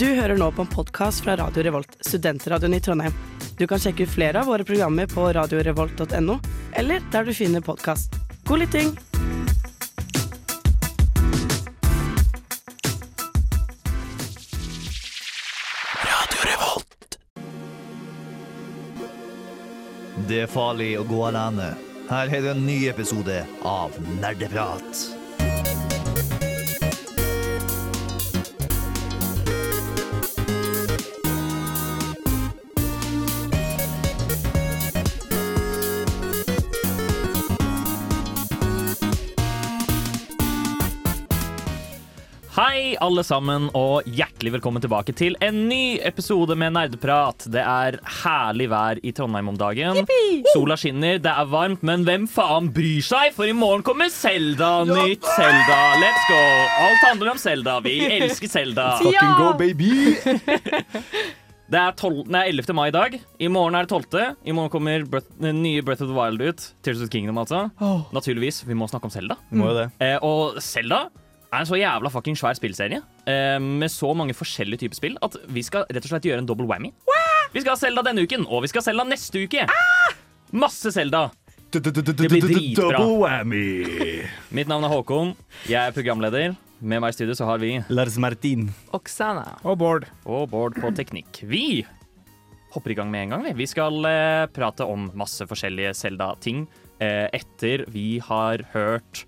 Du hører nå på en podkast fra Radio Revolt, studentradioen i Trondheim. Du kan sjekke ut flere av våre programmer på radiorevolt.no, eller der du finner podkast. God lytting! Det er farlig å gå alene. Her er det en ny episode av Nerdeprat. Alle sammen, og hjertelig velkommen tilbake til en ny episode med Nerdeprat. Det er herlig vær i Trondheim om dagen. Sola skinner, det er varmt, men hvem faen bryr seg? For i morgen kommer Selda. Nytt Selda. Let's go. Alt handler om Selda. Vi elsker Selda. Fucking go, baby! Det er 12, nei, 11. mai i dag. I morgen er det 12. I morgen kommer Breath, den nye Breath of the Wild ut. Tears of the Kingdom, altså. Naturligvis. Vi må snakke om Selda. Det. Eh, og Selda er en så jævla fucking svær spillserie eh, med så mange forskjellige typer spill at vi skal rett og slett gjøre en double whammy. Vi skal ha Selda denne uken, og vi skal ha Selda neste uke. Masse Selda. blir dritbra. Double whammy. Mitt navn er Håkon. Jeg er programleder. Med meg i studio så har vi Lars Martin. Oksana. Og Bård. og Bård på teknikk. Vi hopper i gang med en gang. vi. Vi skal eh, prate om masse forskjellige Selda-ting eh, etter vi har hørt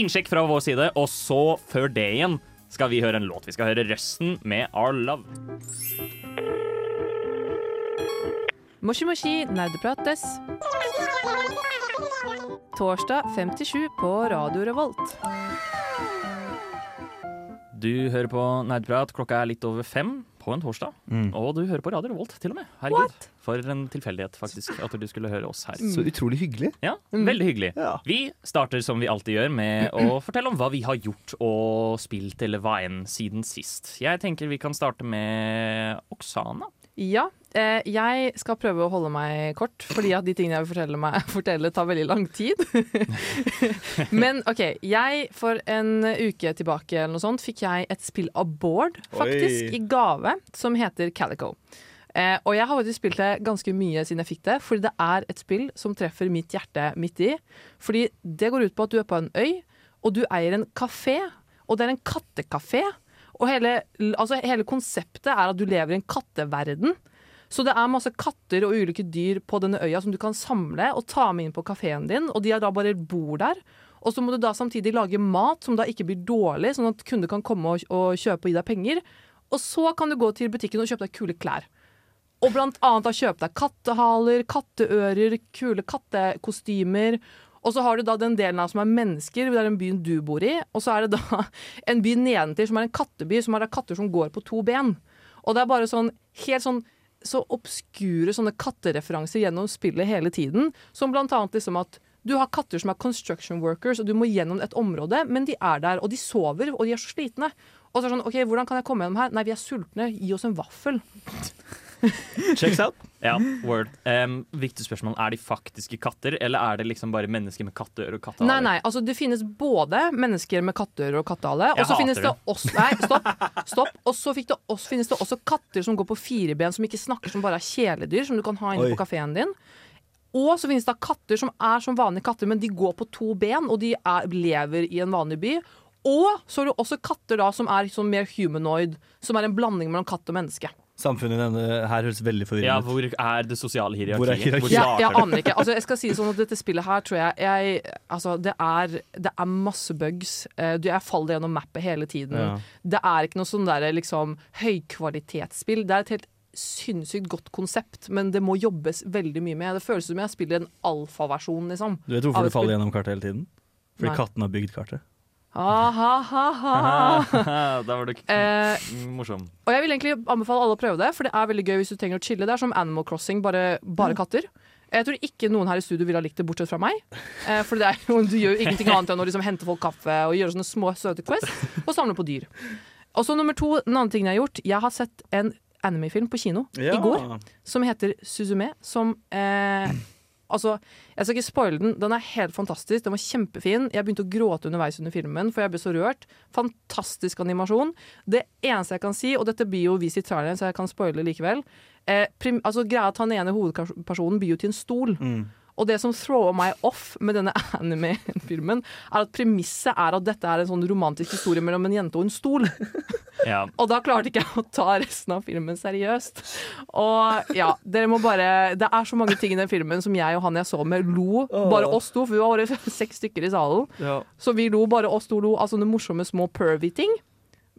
innsjekk fra vår side, og så, før det igjen, skal vi høre en låt. Vi skal høre Røsten med Our Love. Moshi Moshi nerdeprates. Torsdag 57 på Radio Revolt. Du hører på Nerdprat. Klokka er litt over fem på en torsdag. Og du hører på Radio Revolt, til og med. Herregud. For en tilfeldighet, faktisk, at du skulle høre oss her. Så utrolig hyggelig. Ja, Veldig hyggelig. Ja. Vi starter som vi alltid gjør med å fortelle om hva vi har gjort og spilt eller hva enn siden sist. Jeg tenker vi kan starte med Oksana. Ja, eh, jeg skal prøve å holde meg kort, fordi at de tingene jeg vil fortelle, meg, fortelle tar veldig lang tid. Men OK, jeg for en uke tilbake eller noe sånt fikk jeg et spill av Bård, faktisk, Oi. i gave, som heter Calico. Eh, og jeg har faktisk spilt det ganske mye siden jeg fikk det, fordi det er et spill som treffer mitt hjerte midt i. Fordi det går ut på at du er på en øy, og du eier en kafé, og det er en kattekafé. Og hele, altså hele konseptet er at du lever i en katteverden. Så det er masse katter og ulike dyr på denne øya som du kan samle og ta med inn på kafeen din, og de er da bare bor der. Og så må du da samtidig lage mat som da ikke blir dårlig, sånn at kunder kan komme og, og kjøpe og gi deg penger. Og så kan du gå til butikken og kjøpe deg kule klær. Og blant annet da kjøpe deg kattehaler, katteører, kule kattekostymer. Og så har du da den delen av som er mennesker, det er den byen du bor i. Og så er det da en by nedentil som er en katteby, som da katter som går på to ben. Og det er bare sånn helt sånn så obskure sånne kattereferanser gjennom spillet hele tiden. Som blant annet liksom at du har katter som er construction workers, og du må gjennom et område, men de er der, og de sover, og de er så slitne. Og så er det sånn, ok, hvordan kan jeg komme gjennom her? Nei, vi er sultne, gi oss en vaffel. Checks out. Ja, word. Um, viktig spørsmål. Er de faktiske katter, eller er det liksom bare mennesker med katteører og kattehaler? Nei, nei, altså det finnes både mennesker med katteører og kattehale, og så finnes det også Nei, stopp. stopp. Og så finnes det også katter som går på fire ben, som ikke snakker, som bare er kjæledyr, som du kan ha inne Oi. på kafeen din. Og så finnes det katter som er som vanlige katter, men de går på to ben, og de er, lever i en vanlig by. Og så har du også katter da som er sånn mer humanoid, som er en blanding mellom katt og menneske. Samfunnet i denne her høres veldig Ja, forvirrende Ja, hvor er det sosiale hierarkiet? Hvor er hierarkiet? Ja, jeg aner ikke. Altså, jeg skal si det sånn at Dette spillet her tror jeg, jeg altså, det, er, det er masse bugs. Eh, jeg faller gjennom mappet hele tiden. Ja. Det er ikke noe sånn der, liksom, høykvalitetsspill. Det er et helt sinnssykt godt konsept, men det må jobbes veldig mye med. Det føles som jeg spiller en alfaversjon, liksom. Du vet hvorfor du faller gjennom kartet hele tiden? Fordi Nei. katten har bygd kartet. Ha, ha, ha, ha. da var du Eh, morsom. og jeg vil egentlig anbefale alle å prøve det, for det er veldig gøy hvis du trenger å chille. Det er som Animal Crossing, bare, bare katter. Jeg tror ikke noen her i studio ville ha likt det, bortsett fra meg. Eh, for det er jo, du gjør jo ingenting annet enn å liksom hente folk kaffe og gjøre sånne små søte quest og samle på dyr. Og så nummer to, den andre tingen jeg har gjort. Jeg har sett en anime-film på kino i går som heter Suzume, som eh, Altså, Jeg skal ikke spoile den. Den er helt fantastisk. Den var kjempefin. Jeg begynte å gråte underveis under filmen, for jeg ble så rørt. Fantastisk animasjon. Det eneste jeg kan si, og dette blir jo vist i traileren, så jeg kan spoile likevel eh, altså Greia at han ene hovedpersonen blir jo til en stol. Og det som thrower meg off med denne anime-filmen, er at premisset er at dette er en sånn romantisk historie mellom en jente og en stol. Ja. Og da klarte ikke jeg å ta resten av filmen seriøst. Og ja, dere må bare Det er så mange ting i den filmen som jeg og han jeg så med, lo. Bare oss to, for vi var bare seks stykker i salen. Ja. Så vi lo, bare oss to lo av sånne morsomme små pervy-ting.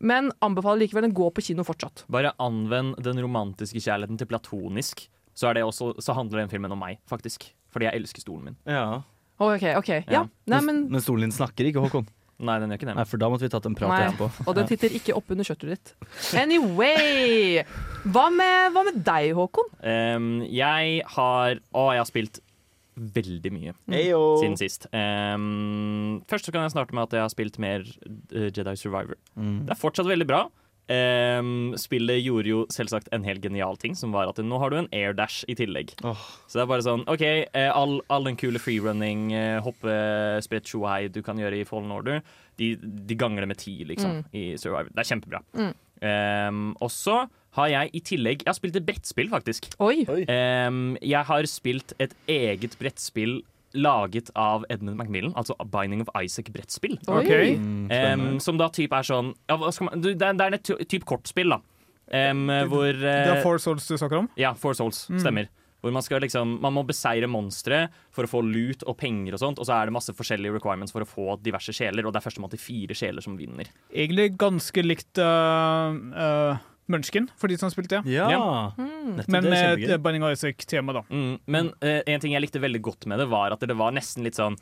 Men anbefaler likevel den gå på kino fortsatt. Bare anvend den romantiske kjærligheten til platonisk, så, er det også, så handler den filmen om meg, faktisk. Fordi jeg elsker stolen min. ja. OK, ok. Ja. Ja. Nei, men Men stolen din snakker ikke, Håkon. Nei, den gjør ikke det. Nei, For da måtte vi tatt en prat etterpå. Og den titter ikke opp under kjøttet ditt. Anyway! Hva med, hva med deg, Håkon? Um, jeg har Å, jeg har spilt veldig mye Heyo. siden sist. Um, først så kan jeg starte med at jeg har spilt mer eh, Jedi Survivor. Mm. Det er fortsatt veldig bra. Ehm, spillet gjorde jo selvsagt en helt genial ting, som var at nå har du en airdash i tillegg. Oh. Så det er bare sånn OK, eh, all, all den kule freerunning, uh, hoppe, spredt sjohei du kan gjøre i Fallen Order, de, de ganger det med ti, liksom, i Survivor. Det er kjempebra. Mm. Um, og så har jeg i tillegg Jeg har spilt et brettspill, faktisk. Oi. Ehm, jeg har spilt et eget brettspill laget av Edmund Macmillan, altså Binding of Isaac-brettspill. Oi. Ok. Mm, Em, som da typ er sånn ja, hva skal man, du, det, er, det er et type typ kortspill, da. Em, hvor Det eh, er Four Souls du snakker om? Ja, Four Souls. Mm. Stemmer. Hvor man skal liksom Man må beseire monstre for å få lut og penger og sånt, og så er det masse forskjellige requirements for å få diverse sjeler, og det er førstemann til fire sjeler som vinner. Egentlig ganske likt uh, uh, Munchkin, for de som spilte det. Ja. Ja. Mm. Men med Binding of Isaac-tema, da. Mm, men uh, en ting jeg likte veldig godt med det, var at det var nesten litt sånn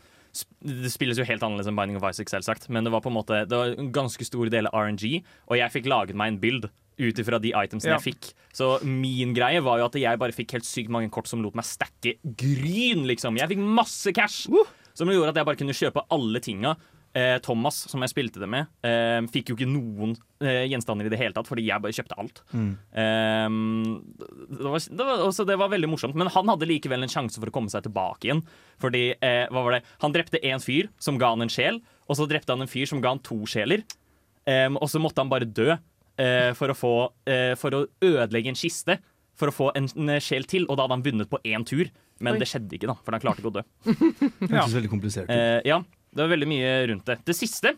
Det spilles jo helt annerledes enn Binding of Isaac, selvsagt, men det var på en måte Det var en ganske stor del av RNG, og jeg fikk laget meg en bild ut ifra de itemsene Ja. jeg fikk. Så min greie var jo at jeg bare fikk helt sykt mange kort som lot meg stacke gryn, liksom. Jeg fikk masse cash! Som gjorde at jeg bare kunne kjøpe alle tinga. Eh, Thomas, som jeg spilte det med, eh, fikk jo ikke noen eh, gjenstander i det hele tatt, fordi jeg bare kjøpte alt. Mm. Ehm, det, var, det, var, også, det var veldig morsomt, men han hadde likevel en sjanse for å komme seg tilbake igjen. Fordi, eh, hva var det? Han drepte én fyr som ga han en sjel, og så drepte han en fyr som ga han to sjeler. Ehm, og så måtte han bare dø eh, for, å få, eh, for å ødelegge en kiste. For å få en, en sjel til, og da hadde han vunnet på én tur. Men Oi. det skjedde ikke, da, for han klarte ikke å dø. Det Ja. hørtes veldig komplisert ut. Eh, ja, det var veldig mye rundt det. Det siste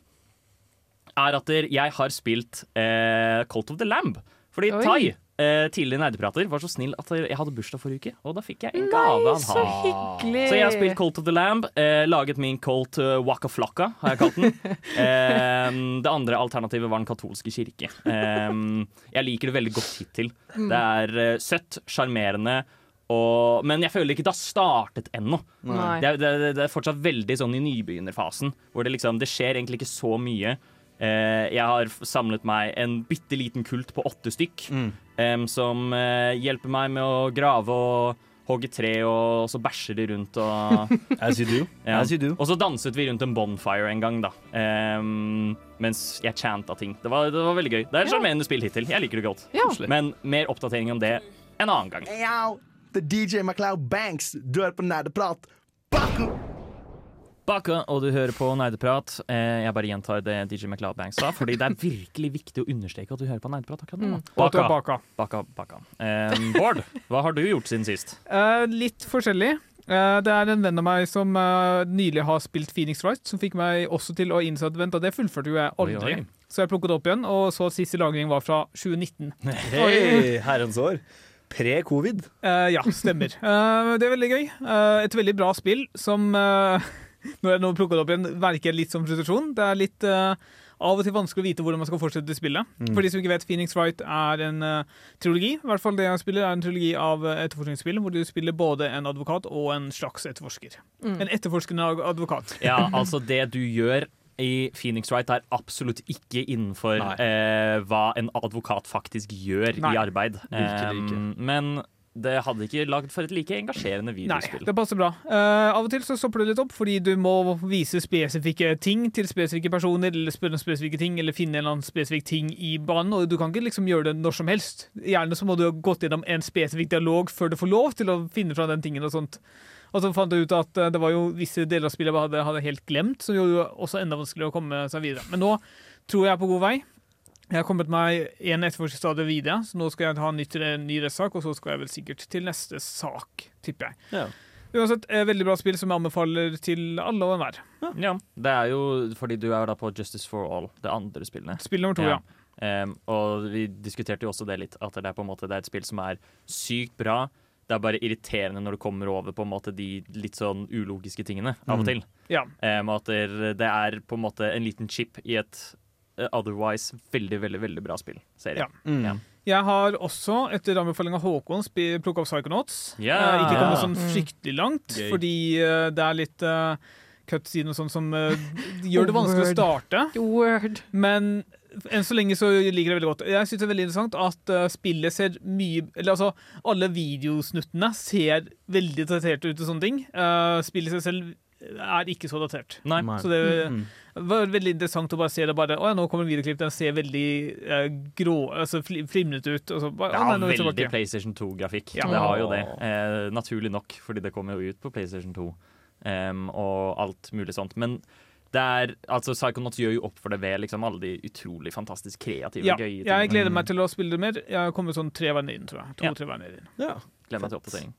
er at jeg har spilt eh, Cult of the Lamb. Fordi Oi. Tai, eh, tidligere nerdeprater, var så snill at jeg hadde bursdag forrige uke, og da fikk jeg en gave Nei, av så hyggelig! Så jeg har spilt Cult of the Lamb, eh, laget min Colt uh, Waka Flocka, har jeg kalt den. Eh, det andre alternativet var Den katolske kirke. Eh, jeg liker det veldig godt hittil. Det er eh, søtt, sjarmerende, og- men jeg føler ikke det har startet ennå. Det er, det, det er fortsatt veldig sånn i nybegynnerfasen, hvor det liksom Det skjer egentlig ikke så mye. Eh, jeg har samlet meg en bitte liten kult på åtte stykk, Mm. eh, som eh, hjelper meg med å grave og hogge tre, og så bæsjer de rundt og As you do. Ja. As you do. Og så danset vi rundt en bonfire en gang, da. Em, mens jeg chanta ting. Det var, det var veldig gøy. Det er et Ja. sjarmerende spill hittil. Jeg liker det godt. Ja. Men mer oppdatering om det en annen gang. Hey er DJ MacLeod Banks. Du hører på Nerdeprat. Baku! Baka, og du hører på Nerdeprat. Eh, jeg bare gjentar det DJ McLeod Banks sa, fordi det er virkelig viktig å understreke at du hører på Nerdeprat akkurat nå. Du er Baka, baka. baka, baka. Em, Bård, hva har du gjort siden sist? Eh, litt forskjellig. Eh, det er en venn av meg som eh, nylig har spilt Phoenix Wright, som fikk meg også til å innse at vent, det fullførte jo jeg aldri. Oi, oi. Så jeg plukket det opp igjen, og så siste lagring var fra 2019. Hei, herrens år. Pre-covid. Uh, ja, stemmer. Uh, det er veldig gøy. Uh, et veldig bra spill som Nå Når jeg nå plukker det opp igjen, verker litt som frustrasjon. Det er litt av og til vanskelig å vite hvordan man skal fortsette spillet. For de som ikke vet, Phoenix Wright er en trilogi. I hvert fall det jeg spiller, er en trilogi av etterforskningsspill, hvor du spiller både en advokat og en slags etterforsker. En etterforskende advokat. Ja, altså det du gjør i Phoenix Wright er absolutt ikke innenfor eh, hva en advokat faktisk gjør Nei, i arbeid. Em, men det hadde ikke lagd for et like engasjerende Nei, videospill. det passer bra. Uh, av og til så stopper det litt opp, fordi du må vise spesifikke ting til spesifikke personer, eller spørre om spesifikke ting, eller finne en eller annen spesifikk ting i banen, og du kan ikke liksom gjøre det når som helst. Gjerne så må du ha gått gjennom en spesifikk dialog før du får lov til å finne fra den tingen og sånt. Og så fant jeg ut at eh, det var jo visse deler av spillet jeg hadde, hadde helt glemt, som gjorde det også enda vanskeligere å komme seg videre. Men nå tror jeg er på god vei. Jeg har kommet meg en etterforskningsstadie videre, så nå skal jeg ha en nytt, en ny rettssak, og så skal jeg vel sikkert til neste sak, tipper jeg. Ja. Uansett, eh, veldig bra spill som jeg anbefaler til alle og enhver. Ja, det er jo fordi du er da på Justice for All, det andre spillet. Spill nummer to, ja. Em, og vi diskuterte jo også det litt, at det er på en måte det er et spill som er sykt bra. Det er bare irriterende når du kommer over på en måte de litt sånn ulogiske tingene av og Mm. til. Ja. Um, at det, det er på en måte en liten chip i et eh, otherwise veldig, veldig veldig bra spill. Serie. Ja. Mm. Ja. Jeg har også, etter anbefaling av Håkon, plukka opp Psychonauts. Yeah. Eh, ikke kommet sånn fryktelig langt, mm. fordi eh, det er litt uh, cutscene og sånn som uh, gjør det vanskelig å starte. Word. Men enn så lenge så liker jeg det veldig godt. Jeg synes det er veldig interessant at uh, spillet ser mye Eller altså, alle videosnuttene ser veldig daterte ut og sånne ting. Uh, spillet seg selv er ikke så datert. Nei. Nei. Så det Mm. var veldig interessant å bare se det bare Å ja, nå kommer en videoklipp, den ser veldig eh, grå Altså fli- flimret ut. Og så bare, Ja, nei, veldig tilbake. PlayStation 2-grafikk. Ja. Det har jo det. Eh, naturlig nok, fordi det kommer jo ut på PlayStation 2 um, og alt mulig sånt. Men det er, altså Psychonauts gjør jo opp for det ved liksom alle de utrolig fantastisk kreative, Ja, gøye tingene. jeg gleder meg til å spille det mer. Jeg har kommet sånn tre verdener inn, tror jeg. Ja. To-tre verdener inn. Ja. Gleder meg til oppdatering.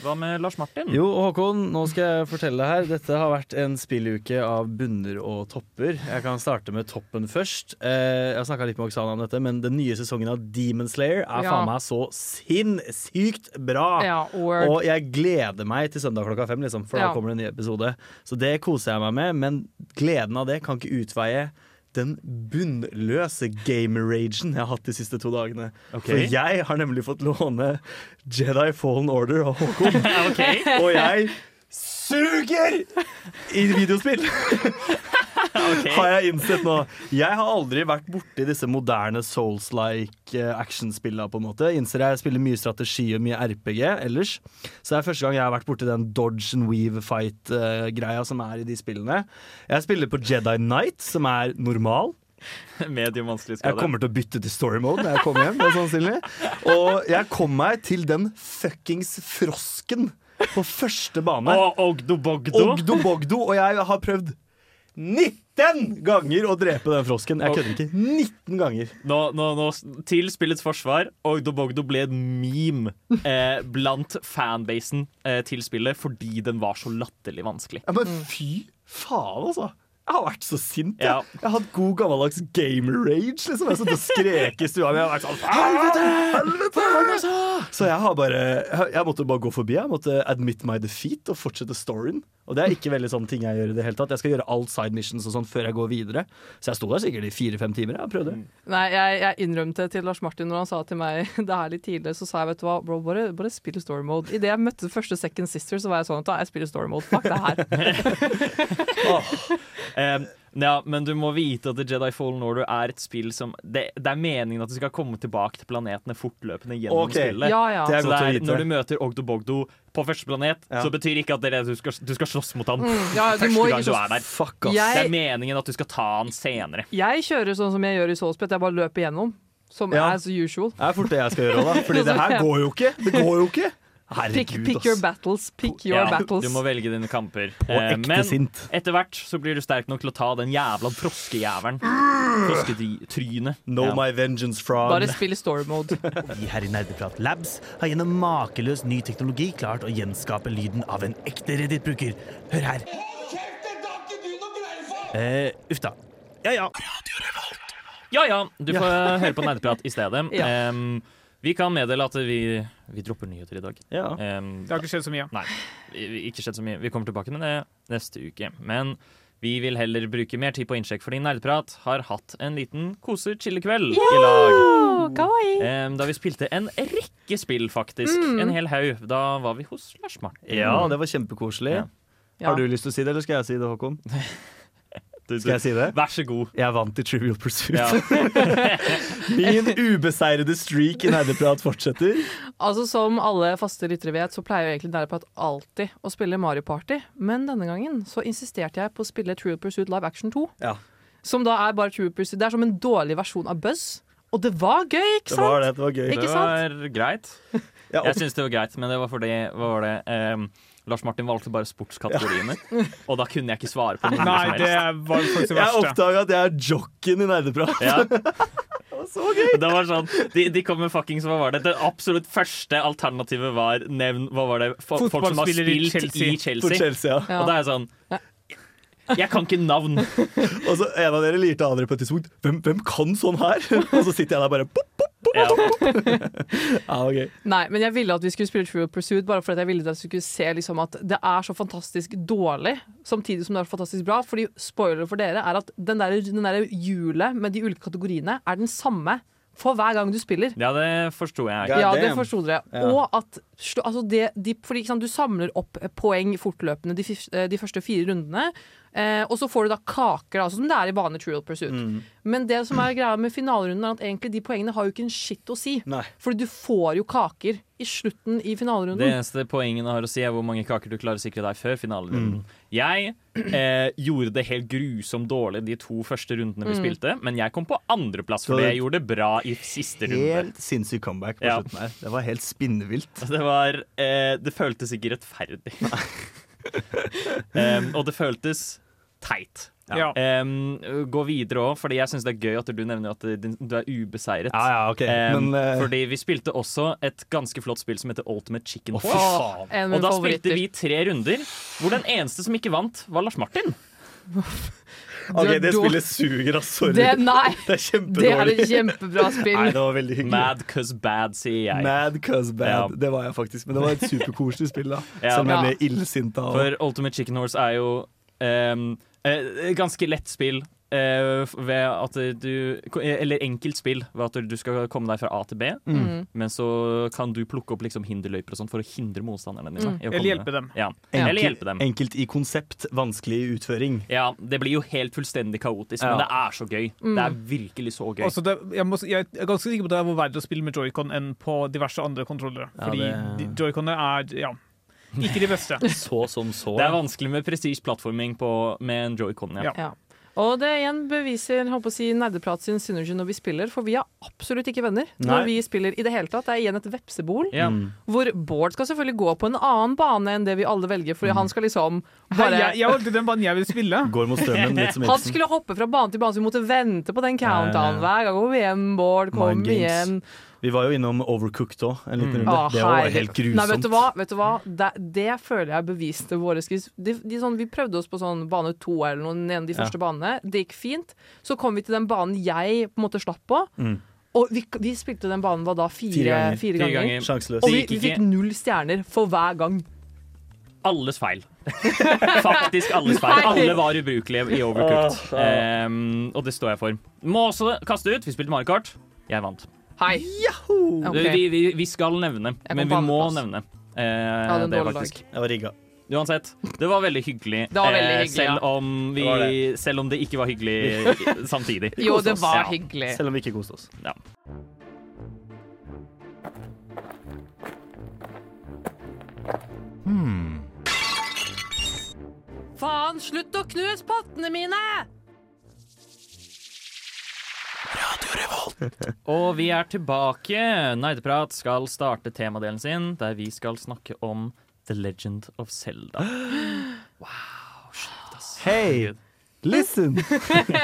Hva med Lars Martin? Jo, Håkon, nå skal jeg fortelle her. Dette har vært en spilluke av bunner og topper. Jeg kan starte med toppen først. Eh, jeg snakka litt med Oksana om dette, men den nye sesongen av Demon Slayer er Ja. faen meg så sinnssykt bra. Ja, word. Og jeg gleder meg til søndag klokka fem, liksom, for Ja. da kommer det en ny episode. Så det koser jeg meg med, men gleden av det kan ikke utveie den bunnløse gamer-ragen jeg har hatt de siste to dagene. Okay. For jeg har nemlig fått låne Jedi Fallen Order av Håkon. okay. Og jeg suger i videospill! Har jeg innsett nå. Jeg har aldri vært borti disse moderne souls-like eh, actionspillene, på en måte. Innser jeg spiller mye strategi og mye RPG ellers. Så det er første gang jeg har vært borti den dodge and weave fight-greia som er i de spillene. Jeg spiller på Jedi Knight, som er normal. Medium vanskelig Jeg kommer til å bytte til story mode når jeg kommer hjem. mest sannsynlig. Og jeg kom meg til den fuckings frosken på første bane. Og Ogdo Bogdo. Ogdo Bogdo, og jeg har prøvd 19 ganger å drepe den frosken. Jeg kødder ikke. 19 ganger. Nå, nå, nå, til spillets forsvar, Ogdo Bogdo ble en meme eh, blant fanbasen eh, til spillet fordi den var så latterlig vanskelig. Ja, men fy faen, altså. Jeg har vært så sint. Jeg, Ja. jeg har hatt god gammeldags gamer-rage. Liksom. Jeg har sittet og skrek i stua mi. Jeg har vært sånn Helvete! Helvete! Så jeg har bare jeg måtte bare gå forbi. Jeg måtte admit my defeat og fortsette storyen. Og det er ikke veldig sånn ting jeg gjør i det hele tatt. Jeg skal gjøre alt side missions og sånn før jeg går videre. Så jeg sto der sikkert i fire-fem timer. Jeg prøvde. Nei, jeg, jeg innrømte til Lars Martin når han sa til meg det her litt tidligere, så sa jeg vet du hva, bro, bare, bare spill story mode. Idet jeg møtte første Second Sister, så var jeg sånn at da, jeg spiller story mode. Fuck det her. Eh, ja, men du må vite at The Jedi Fallen Order er et spill som Det, det er meningen at du skal komme tilbake til planetene fortløpende gjennom okay. spillet. Ja, ja. Det er Så godt det å er, vite. når du møter Ogdo Bogdo på første planet, Ja. så betyr ikke at det er det du skal, du skal slåss mot han Mm, ja, første gang ikke du er der. Fuck, ass. Jeg- Det er meningen at du skal ta han senere. Jeg kjører sånn som jeg gjør i Soulsplit, jeg bare løper gjennom. Som Ja. as usual. Det er fort det jeg skal gjøre òg, da. Fordi det her går jo ikke. Det går jo ikke. Herregud, Pick, pick your battles. Pick your Ja, battles. Du må velge dine kamper. Eh, men sint. etter hvert så blir du sterk nok til å ta den jævla froskejævelen. Froskedrynet. Know Ja. my vengeance, frog. Bare spill i story mode. Vi her i Nerdeprat Labs har gjennom makeløs ny teknologi klart å gjenskape lyden av en ekte Reddit-bruker. Hør her. Eh, uff da. Ja ja. Ja ja, du får høre på nerdeprat i stedet. Ja. Em, vi kan meddele at vi, vi dropper nyheter i dag. Ja. Um, Det har ikke skjedd så mye. Nei, ikke skjedd så mye. Vi kommer tilbake med det neste uke. Men vi vil heller bruke mer tid på innsjekk, fordi Nerdprat har hatt en liten kose-chillekveld i lag. Um, da vi spilte en rekke spill, faktisk. Mm. En hel haug. Da var vi hos Lars Martin. ja, det var kjempekoselig. Ja. Ja. Har du lyst til å si det, eller skal jeg si det, Håkon? Du- Skal jeg si det? Vær så god. Jeg vant i Trivial Pursuit. Ja. Min ubeseirede streak i nerdeprat fortsetter. Altså Som alle faste lyttere vet, så pleier jo egentlig Nerdeprat alltid å spille Mario Party. Men denne gangen så insisterte jeg på å spille Trivial Pursuit Live Action 2. Ja. Som da er bare Trivial Pursuit. Det er som en dårlig versjon av Buzz. Og det var gøy, ikke sant? Det var det. Det var gøy. Ikke Det sant? var greit. Jeg syns det var greit, men det var fordi hva var det, em, Lars Martin valgte bare sportskategoriene, og da kunne jeg ikke svare på noe Nei, det var faktisk det Jeg verste. oppdaga at jeg er jocken i nerdeprat. Ja. Det var sånn, de, de kom med fuckings Hva var det? Det absolutt første alternativet var nevn Hva var det? Fo- Folk som har spilt Chelsea. i Chelsea. Chelsea, ja. Ja. Og da er jeg sånn Jeg kan ikke navn. Og så en av dere lirte av dere på et tidspunkt. Hvem, hvem kan sånn her? Og så sitter jeg der bare pop, pop, pop. Ja. Ja, okay. Nei, men jeg ville at vi skulle spille True Pursuit bare fordi jeg ville at vi skulle se liksom at det er så fantastisk dårlig, samtidig som det er fantastisk bra. Fordi spoiler for dere er at den der, den der hjulet med de ulike kategoriene er den samme for hver gang du spiller. ja, det forsto jeg. God Ja, det forsto dere. Ja. Og at altså det, de, fordi, ikke sant, du samler opp poeng fortløpende de, eh, de første fire rundene. Eh, og så får du da kaker, altså, som det er i vanlig Trial Pursuit. Mm. Men det som er greia med finalerunden, er at egentlig de poengene har jo ikke en skitt å si. Nei. Fordi du får jo kaker i slutten i Det eneste poengene har å si, er hvor mange kaker du klarer å sikre deg før finalerunden. Jeg eh, gjorde det helt grusomt dårlig de to første rundene vi spilte, men jeg kom på andreplass fordi jeg gjorde det bra i siste runde. Helt sinnssyk comeback på Ja. slutten her. Det var helt spinnvilt. Det var eh, Det føltes ikke rettferdig. Em, og det føltes teit. Ja. Um, gå videre òg, fordi jeg syns det er gøy at du nevner at du er ubeseiret. Ja, ja, okay. um, Men uh... fordi vi spilte også et ganske flott spill som heter Ultimate Chicken. En av Og da favoritter. spilte vi tre runder, hvor den eneste som ikke vant, var Lars Martin. Ok, det spillet suger, ass. Sorry. Det, nei, Det er det er et kjempebra spill. Nei, det var veldig hyggelig. Mad cause bad, sier jeg. Mad cause bad. Ja. Det var jeg faktisk. Men det var et superkoselig spill, da. Ja. Som om jeg Ja. ble illsint av For Ultimate Chicken Horse er jo um, ganske lett spill. Eh, ved at du Eller enkelt spill ved at du skal komme deg fra A til B. Mm. Men så kan du plukke opp liksom hinderløyper og sånt for å hindre motstanderne dine. Mm. i å Eller hjelpe dem. Ja. Enkelt- Eller hjelpe dem. Enkelt i konsept, vanskelig i utføring. Ja, Det blir jo helt fullstendig kaotisk, Ja. men det er så gøy. Mm. Det er virkelig så gøy. Det, jeg, må, jeg er ganske sikker på at det er verre å spille med joycon enn på diverse andre kontrollere. Ja, Fordi det- de- joyconene er ja, ikke de beste. Så som så. Det er vanskelig med presis plattforming på, med en joycon. Ja. Ja. Og det igjen beviser håper å si, Nerdeprat sin synergy når vi spiller, for vi er absolutt ikke venner Nei. når vi spiller i det hele tatt. Det er igjen et vepsebol, Ja. Mm. hvor Bård skal selvfølgelig gå på en annen bane enn det vi alle velger, fordi han skal liksom Hei, bare jeg, jeg valgte den banen jeg vil spille. Går mot strømmen, litt som Han skulle hoppe fra bane til bane, så vi måtte vente på den countdown hver gang. Kom igjen, Bård, kom igjen. Vi var jo innom Overcooked òg, en liten Mm. runde. Ah, det var helt grusomt. Nei, vet du hva? Vet du hva? Det, det føler jeg beviste våre skills. De, de sånn, vi prøvde oss på sånn bane to eller noe, en av de Ja. første banene. Det gikk fint. Så kom vi til den banen jeg på en måte slapp på. Mm. Og vi, vi spilte den banen var da? Fire, Fire ganger. fire Fire ganger. ganger. Og vi, vi fikk null stjerner for hver gang. Alles feil. Faktisk alles feil. Nei. Alle var ubrukelige i Overcooked. Um, og det står jeg for. Må også kaste ut. Vi spilte Mario Kart. Jeg vant. Hei. Okay. Vi, vi, vi skal nevne, men vi må nevne eh, ja, det, faktisk. Jeg var rigga. Uansett, det var veldig hyggelig. Det var veldig eh, hyggelig, selv, ja. om vi, Det var det. selv om det ikke var hyggelig samtidig. Jo, det var Ja. hyggelig. Selv om vi ikke koste oss. Ja. Faen, slutt å knuse pottene mine! Og vi er tilbake. Neideprat skal starte temadelen sin, der vi skal snakke om The Legend of Zelda. Wow, sjukt, ass. Hei! Listen!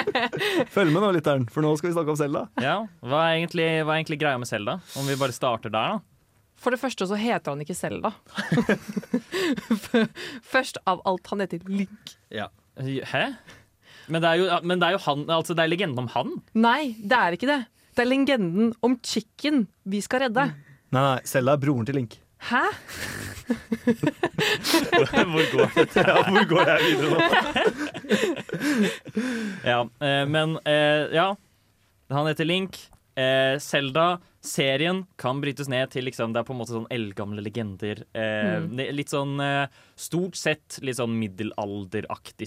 Følg med nå, lytteren, for nå skal vi snakke om Selda. Ja, hva er, egentlig, hva er egentlig greia med Zelda? Om vi bare starter der, da. For det første så heter han ikke Selda. Først av alt, han heter Link. Hæ? Men det er jo, men det er jo han, altså det er legenden om han. Nei, det er ikke det. Det er legenden om chicken vi skal redde. Nei, nei, Selda er broren til Link. Hæ? Hvor går det? Ja, hvor går jeg videre nå? Ja, eh, men eh, ja. Han heter Link. Eh, Zelda, serien, kan brytes ned til liksom, det er på en måte sånn eldgamle legender. Eh, Mm. Litt sånn eh, stort sett litt sånn middelalderaktig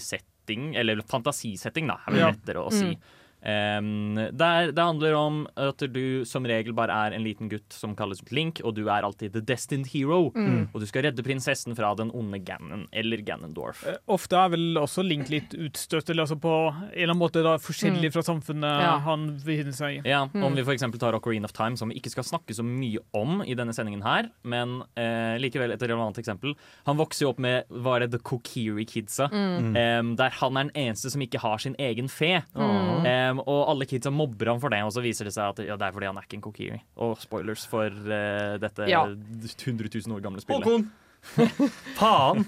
setting, eller fantasisetting, da, er vel Ja. lettere å si. Mm. Um, der, det handler om at du som regel bare er en liten gutt som kalles Link, og du er alltid the destined hero. Mm. Og du skal redde prinsessen fra den onde Ganon, eller Ganondorf. Eh, Ofte er vel også Link litt utstøtt, eller altså på en eller annen måte da, forskjellig fra samfunnet Ja. han befinner seg i. Ja, Mm. Om vi eksempel tar Ocarina of Time, som vi ikke skal snakke så mye om i denne sendingen her, men eh, likevel et relevant eksempel. Han vokser jo opp med var det The Kokiri Kidsa, Mm. um, der han er den eneste som ikke har sin egen fe. Em, og alle kidsa mobber ham for det, og så viser det seg at ja, det er fordi han er ikke en Kokiri. Og spoilers for uh, dette Ja. 100 000 år gamle spillet. Håkon! Faen!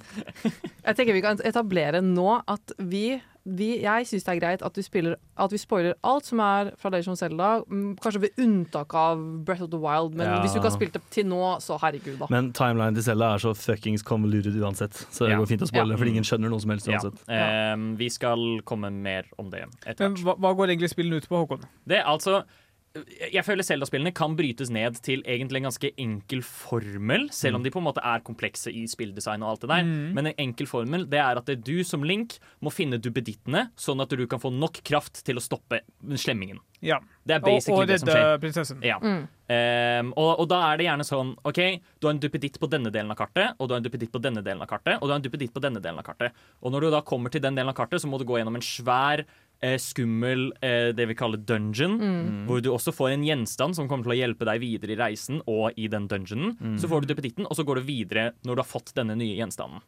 Jeg tenker vi kan etablere nå at vi, vi Jeg syns det er greit at vi, spiller, at vi spoiler alt som er fra Legend of Zelda, mm, kanskje ved unntak av Breath of the Wild, men Ja. hvis du ikke har spilt det til nå, så herregud, da. Men timeline til Zelda er så fuckings convoluted uansett, så det Ja. går fint å spoile, Ja. for ingen skjønner noe som helst Ja. uansett. Em, vi skal komme mer om det etter hvert. hva, hva går egentlig spillene ut på, Håkon? Det er altså jeg føler Zelda-spillene kan brytes ned til egentlig en ganske enkel formel, selv om de på en måte er komplekse i spilldesign og alt det der. Men en enkel formel det er at det er du som Link må finne duppedittene, sånn at du kan få nok kraft til å stoppe slemmingen. Ja. Det er Og, basically og det som skjer. prinsessen. Ja. Ehm, og, og da er det gjerne sånn OK, du har en duppeditt på denne delen av kartet, og du har en duppeditt på denne delen av kartet, og du har en duppeditt på denne delen av kartet. Og når du da kommer til den delen av kartet, så må du gå gjennom en svær, eh, skummel, eh, det vi kaller dungeon, hvor du også får en gjenstand som kommer til å hjelpe deg videre i reisen og i den dungeonen. Så får du duppeditten, og så går du videre når du har fått denne nye gjenstanden.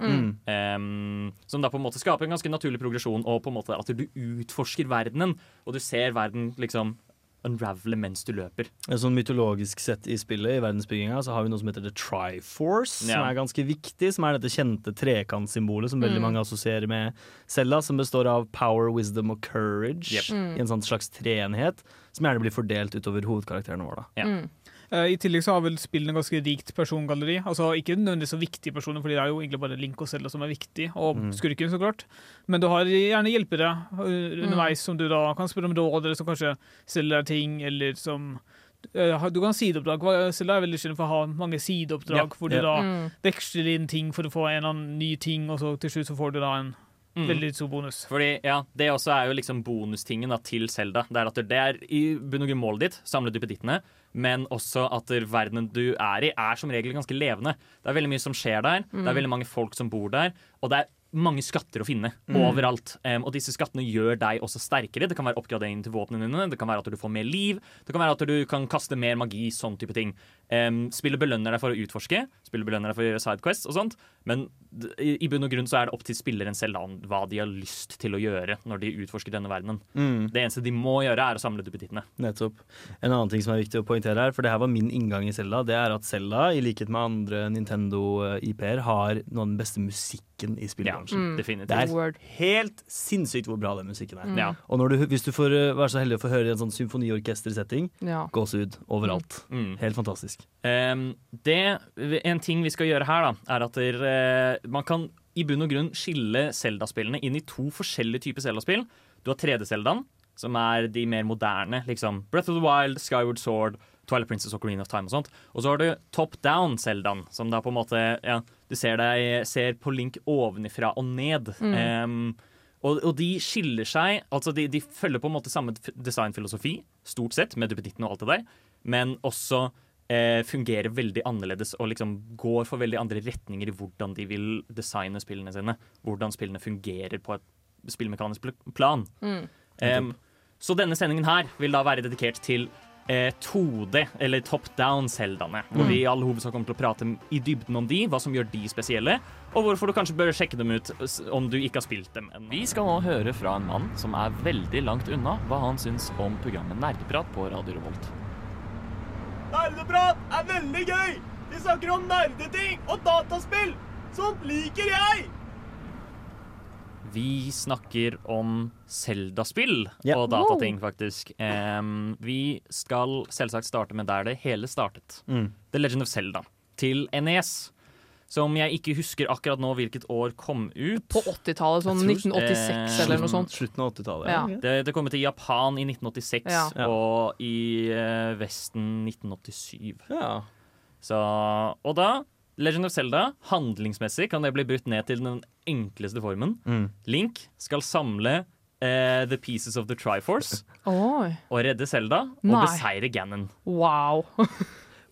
Um, som da på en måte skaper en ganske naturlig progresjon, og på en måte at du utforsker verdenen, og du ser verden liksom unravele mens du løper. En sånn mytologisk sett i spillet, i verdensbygginga, så har vi noe som heter The Triforce, Ja. som er ganske viktig. Som er dette kjente trekantsymbolet som Mm. veldig mange assosierer med Selda, som består av power, wisdom og courage Yep. Mm. i en sånn slags treenhet, som gjerne blir fordelt utover hovedkarakterene våre. Da. Ja. Eh, I tillegg så har vel spillene ganske rikt persongalleri. Altså Ikke nødvendigvis så viktige personer, fordi det er jo egentlig bare Link og Zelda som er viktig, og skurken, så klart. Men du har gjerne hjelpere underveis underveis som du da kan spørre om råd, eller som kanskje selger deg ting, eller som eh, du kan ha sideoppdrag. Zelda er veldig kjent for å ha mange sideoppdrag, Ja. hvor du Ja. da Mm. veksler inn ting for å få en eller annen ny ting, og så til slutt så får du da en Mm. veldig stor bonus. Fordi, ja, Det også er jo liksom bonustingen da, til Selda. Det er at det er i bunn og grunn målet ditt, samle duppedittene, men også at verdenen du er i, er som regel ganske levende. Det er veldig mye som skjer der, det er veldig mange folk som bor der, og det er mange skatter å finne overalt. Um, og disse skattene gjør deg også sterkere. Det kan være oppgradering til våpnene dine, det kan være at du får mer liv, det kan være at du kan kaste mer magi, sånn type ting. Em, spillet belønner deg for å utforske, spillet belønner deg for å gjøre sidequests og sånt, men i i bunn og grunn så er det opp til spilleren selv hva de har lyst til å gjøre når de utforsker denne verdenen. Det eneste de må gjøre, er å samle duppetittene. Nettopp. En annen ting som er viktig å poengtere her, for det her var min inngang i Selda, det er at Selda, i likhet med andre Nintendo-IP-er, har noe av den beste musikken i Ja, spillbransjen. definitivt. Det er helt sinnssykt hvor bra den musikken er. Ja. Og når du, hvis du får uh, være så heldig å få høre i en sånn symfoniorkestersetting, Ja. gåsehud overalt. Mm. Helt fantastisk. Em, det, en ting vi skal gjøre her, da, er at der, eh, man kan i bunn og grunn skille Zelda-spillene inn i to forskjellige typer Zelda-spill. Du har 3D-Zeldaen, som er de mer moderne. liksom Breath of the Wild, Skyward Sword, Twilight Princess og Green of Time og sånt. Og så har du Top Down-Zeldaen, som da på en måte ja, Du ser, deg, ser på Link ovenifra og ned. Em, og, og de skiller seg Altså de, de følger på en måte samme designfilosofi, stort sett, med duppeditten og alt det der, men også eh, fungerer veldig annerledes og liksom går for veldig andre retninger i hvordan de vil designe spillene sine. Hvordan spillene fungerer på et spillmekanisk pl- plan. Em, så denne sendingen her vil da være dedikert til eh, 2D, eller top Down-Seldaene. Hvor vi i all hovedsak kommer til å prate i dybden om de, hva som gjør de spesielle, og hvorfor du kanskje bør sjekke dem ut om du ikke har spilt dem ennå. Vi skal nå høre fra en mann som er veldig langt unna hva han syns om programmet Nerdeprat på Radio Revolt. Nerdeprat er veldig gøy! Vi snakker om nerdeting og dataspill! Sånt liker jeg! Vi snakker om Zelda-spill yeah. og datating, faktisk. Um, vi skal selvsagt starte med der det hele startet. Mm. The Legend of Zelda til NES. Som jeg ikke husker akkurat nå hvilket år kom ut. På 80-tallet, sånn 1986 eh, eller noe sånt. Slutten av 80-tallet. Ja. Det, det kom ut i Japan i 1986 Ja. Ja. og i eh, Vesten 1987. Ja. Så, og da Legend of Zelda, handlingsmessig kan det bli brutt ned til den enkleste formen. Mm. Link skal samle Uh, The Pieces of the Triforce Oi, og redde Selda og beseire Ganon. wow.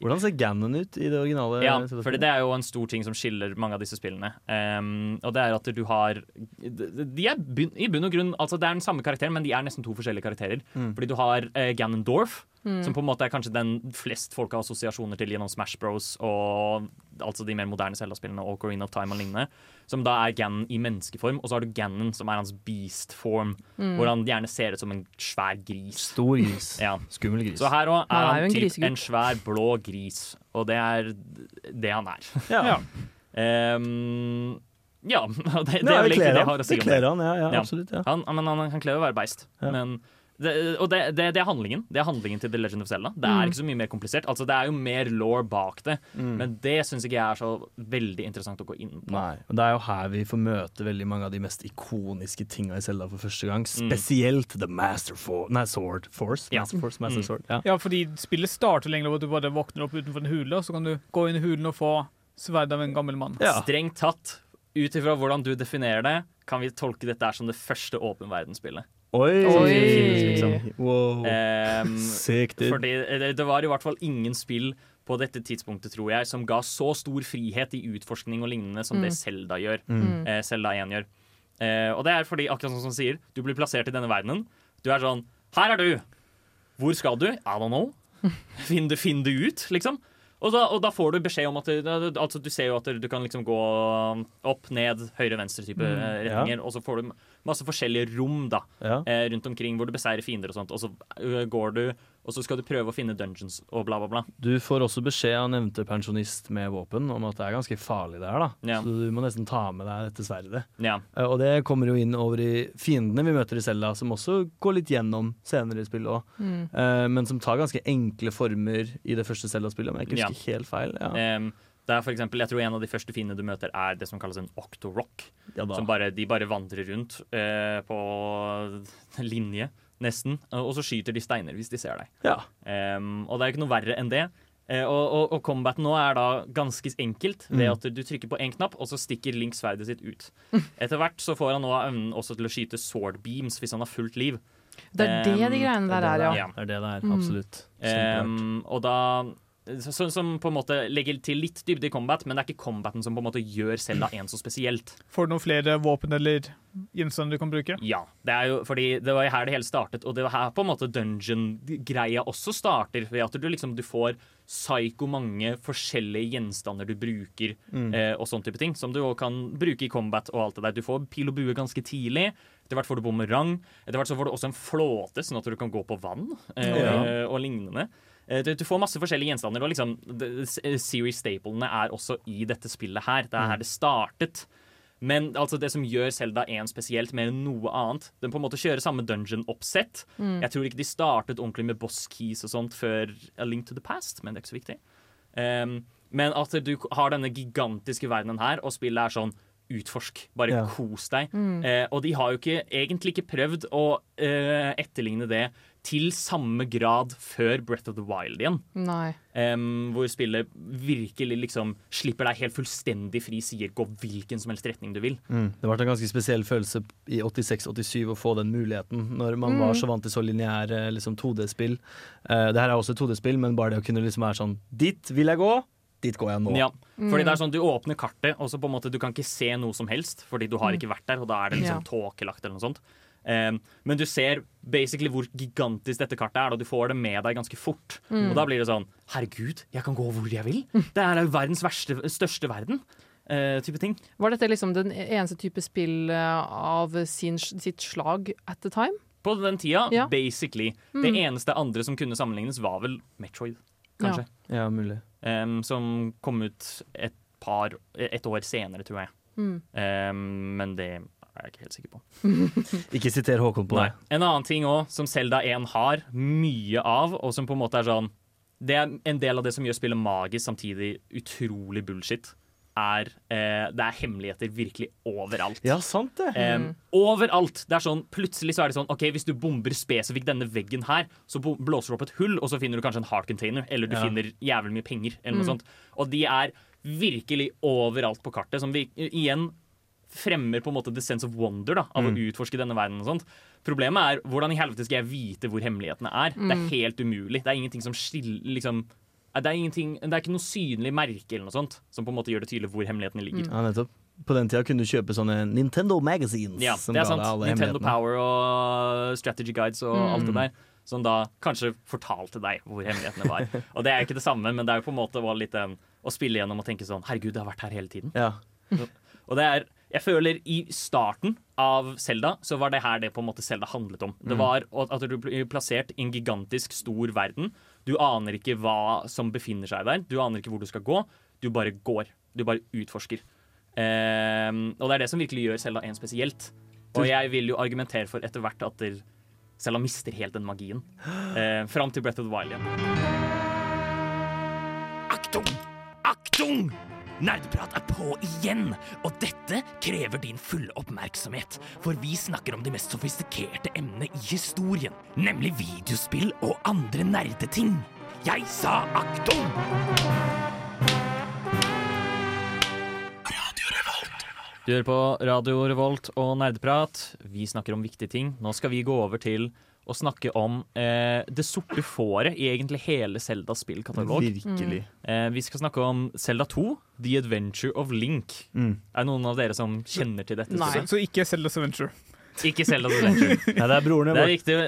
Hvordan ser Ganon ut i det originale? Ja, for det er jo en stor ting som skiller mange av disse spillene. Um, og det er at du har De er i bunn og grunn Altså Det er den samme karakteren, men de er nesten to forskjellige karakterer. Fordi du har uh, Ganondorf, som på en måte er kanskje den flest folk har assosiasjoner til gjennom Smash Bros. og altså de mer moderne Zelda-spillene og Coreen of Time og lignende. Som da er Ganon i menneskeform, og så har du Ganon som er hans beast-form. Hvor han gjerne ser ut som en svær gris. Stor gris. Ja. Skummel gris. Så her òg er Han han, er en typ en svær, blå gris. Og det er det han er. ja. Ja. Um, ja, det, det er vel egentlig det jeg har å si Det om kler det. han, ja, ja, Ja. absolutt. Ja. Han, men han, han kler å være beist. Ja. Men det, og det, det, det er handlingen. Det er handlingen til The Legend of Zelda. Det Mm. er ikke så mye mer komplisert. Altså, det er jo mer law bak det, Mm. men det syns ikke jeg er så veldig interessant å gå inn på. Nei, og Det er jo her vi får møte veldig mange av de mest ikoniske tinga i Zelda for første gang. Mm. Spesielt The Master For Nei, Sword Force. Ja. Master Force, Master Mm. Sword. Ja. Ja, fordi spillet starter lenger av at du bare våkner opp utenfor en hule, og så kan du gå inn i hulen og få sverd av en gammel mann. Ja. Strengt tatt, ut ifra hvordan du definerer det, kan vi tolke dette som det første åpen verdensspillet. Oi! Oi. liksom. Wow. Um, Sick. Fordi det, det var i hvert fall ingen spill på dette tidspunktet, tror jeg, som ga så stor frihet i utforskning og lignende som det Zelda gjør. Mm. Eh, Zelda 1 gjør. Eh, og det er fordi, akkurat sånn som han sier, du blir plassert i denne verdenen. Du er sånn Her er du! Hvor skal du? I don't know. Finn det, finn det ut, liksom. Og da, og da får du beskjed om at du, altså du ser jo at du kan liksom gå opp, ned, høyre, venstre type eh, ja. Og så får du masse forskjellige rom da, Ja. eh, rundt omkring hvor du beseirer fiender og sånt. Og så øh, går du, og så skal du prøve å finne dungeons og bla, bla, bla. Du får også beskjed av nevnte pensjonist med våpen om at det er ganske farlig det her. da Ja. Så du må nesten ta med deg dette sverdet. Ja. Eh, Og det kommer jo inn over i fiendene vi møter i Zelda, som også går litt gjennom senere i spillet òg. Mm. Men som tar ganske enkle former i det første Zelda-spillet, om jeg ikke Ja. husker helt feil. Ja. Em, det er for eksempel, jeg tror En av de første fiendene du møter, er det som kalles en octorock. Ja. Som bare, de bare vandrer rundt eh, på linje, nesten. Og så skyter de steiner hvis de ser deg. ja. Um, og det er ikke noe verre enn det. Eh, og, og, og combaten nå er da ganske enkelt ved Mm. at du trykker på én knapp, og så stikker Link sverdet sitt ut. Etter hvert så får han nå evnen også til å skyte sword beams hvis han har fullt liv. Det er det de greiene der er ja. det Ja. er. Det er det det er. Mm. Absolutt. Um, og da så, så- Som på en måte legger til litt dybde i combat, men det er ikke combaten som på en måte gjør Selda en så spesielt. Får du noen flere våpen eller gjenstander du kan bruke? Ja, det er jo fordi det var her det hele startet, og det var her på en måte dungeon-greia også starter. Ved at du liksom du får psyko mange forskjellige gjenstander du bruker, eh, og sånn type ting, som du også kan bruke i combat og alt det der. Du får pil og bue ganske tidlig. Etter hvert får du bumerang. Etter hvert så får du også en flåte, sånn at du kan gå på vann eh, Ja. og lignende. Eh, Du, du får masse forskjellige gjenstander, og liksom series-staplene er også i dette spillet her. Det er her det startet. Men altså det som gjør Zelda 1 spesielt mer enn noe annet Den på en måte kjører samme dungeon-oppsett. Jeg tror ikke de startet ordentlig med boss keys og sånt før A Link to the Past, men det er ikke så viktig. Um, men at du har denne gigantiske verdenen her, og spillet er sånn Utforsk. Bare Ja. kos deg. Eh, og de har jo ikke, egentlig ikke prøvd å eh, etterligne det til samme grad før Breath of the Wild igjen. Nei. Em, hvor spillet virkelig liksom slipper deg helt fullstendig fri, sier gå hvilken som helst retning du vil. Mm. Det ble en ganske spesiell følelse i 86-87 å få den muligheten, når man var så vant til så lineære liksom, 2D-spill. Uh, det her er også 2D-spill, men bare det å kunne liksom være sånn Dit vil jeg gå, dit går jeg nå. Ja, fordi det er sånn Du åpner kartet, og så på en måte du kan ikke se noe som helst, fordi du har ikke vært der, og da er det liksom Ja. tåkelagt eller noe sånt. Men du ser basically hvor gigantisk dette kartet er, og du får det med deg ganske fort. Og da blir det sånn Herregud, jeg kan gå hvor jeg vil! Det er jo verdens verste, største verden. eh, type ting. Var dette liksom den eneste type spill eh, av sin, sitt slag at the time? På den tida, Ja. basically. Det eneste andre som kunne sammenlignes, var vel Metroid, kanskje. Ja, mulig. Um, som kom ut et par Et år senere, tror jeg. Mm. Um, men det er jeg ikke helt sikker på. Ikke siter Håkon på Nei. det. En annen ting òg, som Selda 1 har mye av, og som på en måte er sånn Det er en del av det som gjør spillet magisk, samtidig utrolig bullshit, er eh, Det er hemmeligheter virkelig overalt. Ja, sant det. Em, overalt. Det er sånn, Plutselig så er det sånn OK, hvis du bomber spesifikt denne veggen her, så blåser du opp et hull, og så finner du kanskje en heart container, eller du Ja. finner jævlig mye penger, eller noe sånt. Og de er virkelig overalt på kartet, som vi igjen fremmer på en måte the sense of wonder da, av å utforske denne verden. og sånt. Problemet er hvordan i helvete skal jeg vite hvor hemmelighetene er? Det Mm. er helt umulig. Det er ingenting som skiller liksom, det er, ingenting, det er ikke noe synlig merke eller noe sånt som på en måte gjør det tydelig hvor hemmelighetene ligger. Ja, nettopp. På den tida kunne du kjøpe sånne Nintendo Magazines. Ja, som det er sant. Nintendo. Power og Strategy Guides og alt Mm. det der. Som da kanskje fortalte deg hvor hemmelighetene var. Og det er ikke det samme, men det er jo på en måte litt en, å spille gjennom og tenke sånn Herregud, det har vært her hele tiden. Ja. Og det er Jeg føler i starten av Selda så var det her det på en måte Selda handlet om. Det var at du blir plassert i en gigantisk stor verden. Du aner ikke hva som befinner seg der. Du aner ikke hvor du skal gå. Du bare går. Du bare utforsker. Eh, og det er det som virkelig gjør Selda 1 spesielt. Og jeg vil jo argumentere for etter hvert at Selda mister helt den magien. Eh, fram til Breath of the Wild igjen. Aktung! Aktung! Nerdeprat er på igjen, og dette krever din fulle oppmerksomhet. For vi snakker om de mest sofistikerte emnene i historien, nemlig videospill og andre nerdeting. Jeg sa aktum! Du hører på Radio Revolt og Nerdeprat. Vi snakker om viktige ting. Nå skal vi gå over til å snakke om eh, det sorte fåret i egentlig hele Seldas spillkatalog. Virkelig. Eh, vi skal snakke om Selda 2, The Adventure of Link. Mm. Er det noen av dere som kjenner til dette? Nei. Så, så ikke Zelda's Adventure. Ikke Seldas Adventure. Ja, det er broren Det er viktig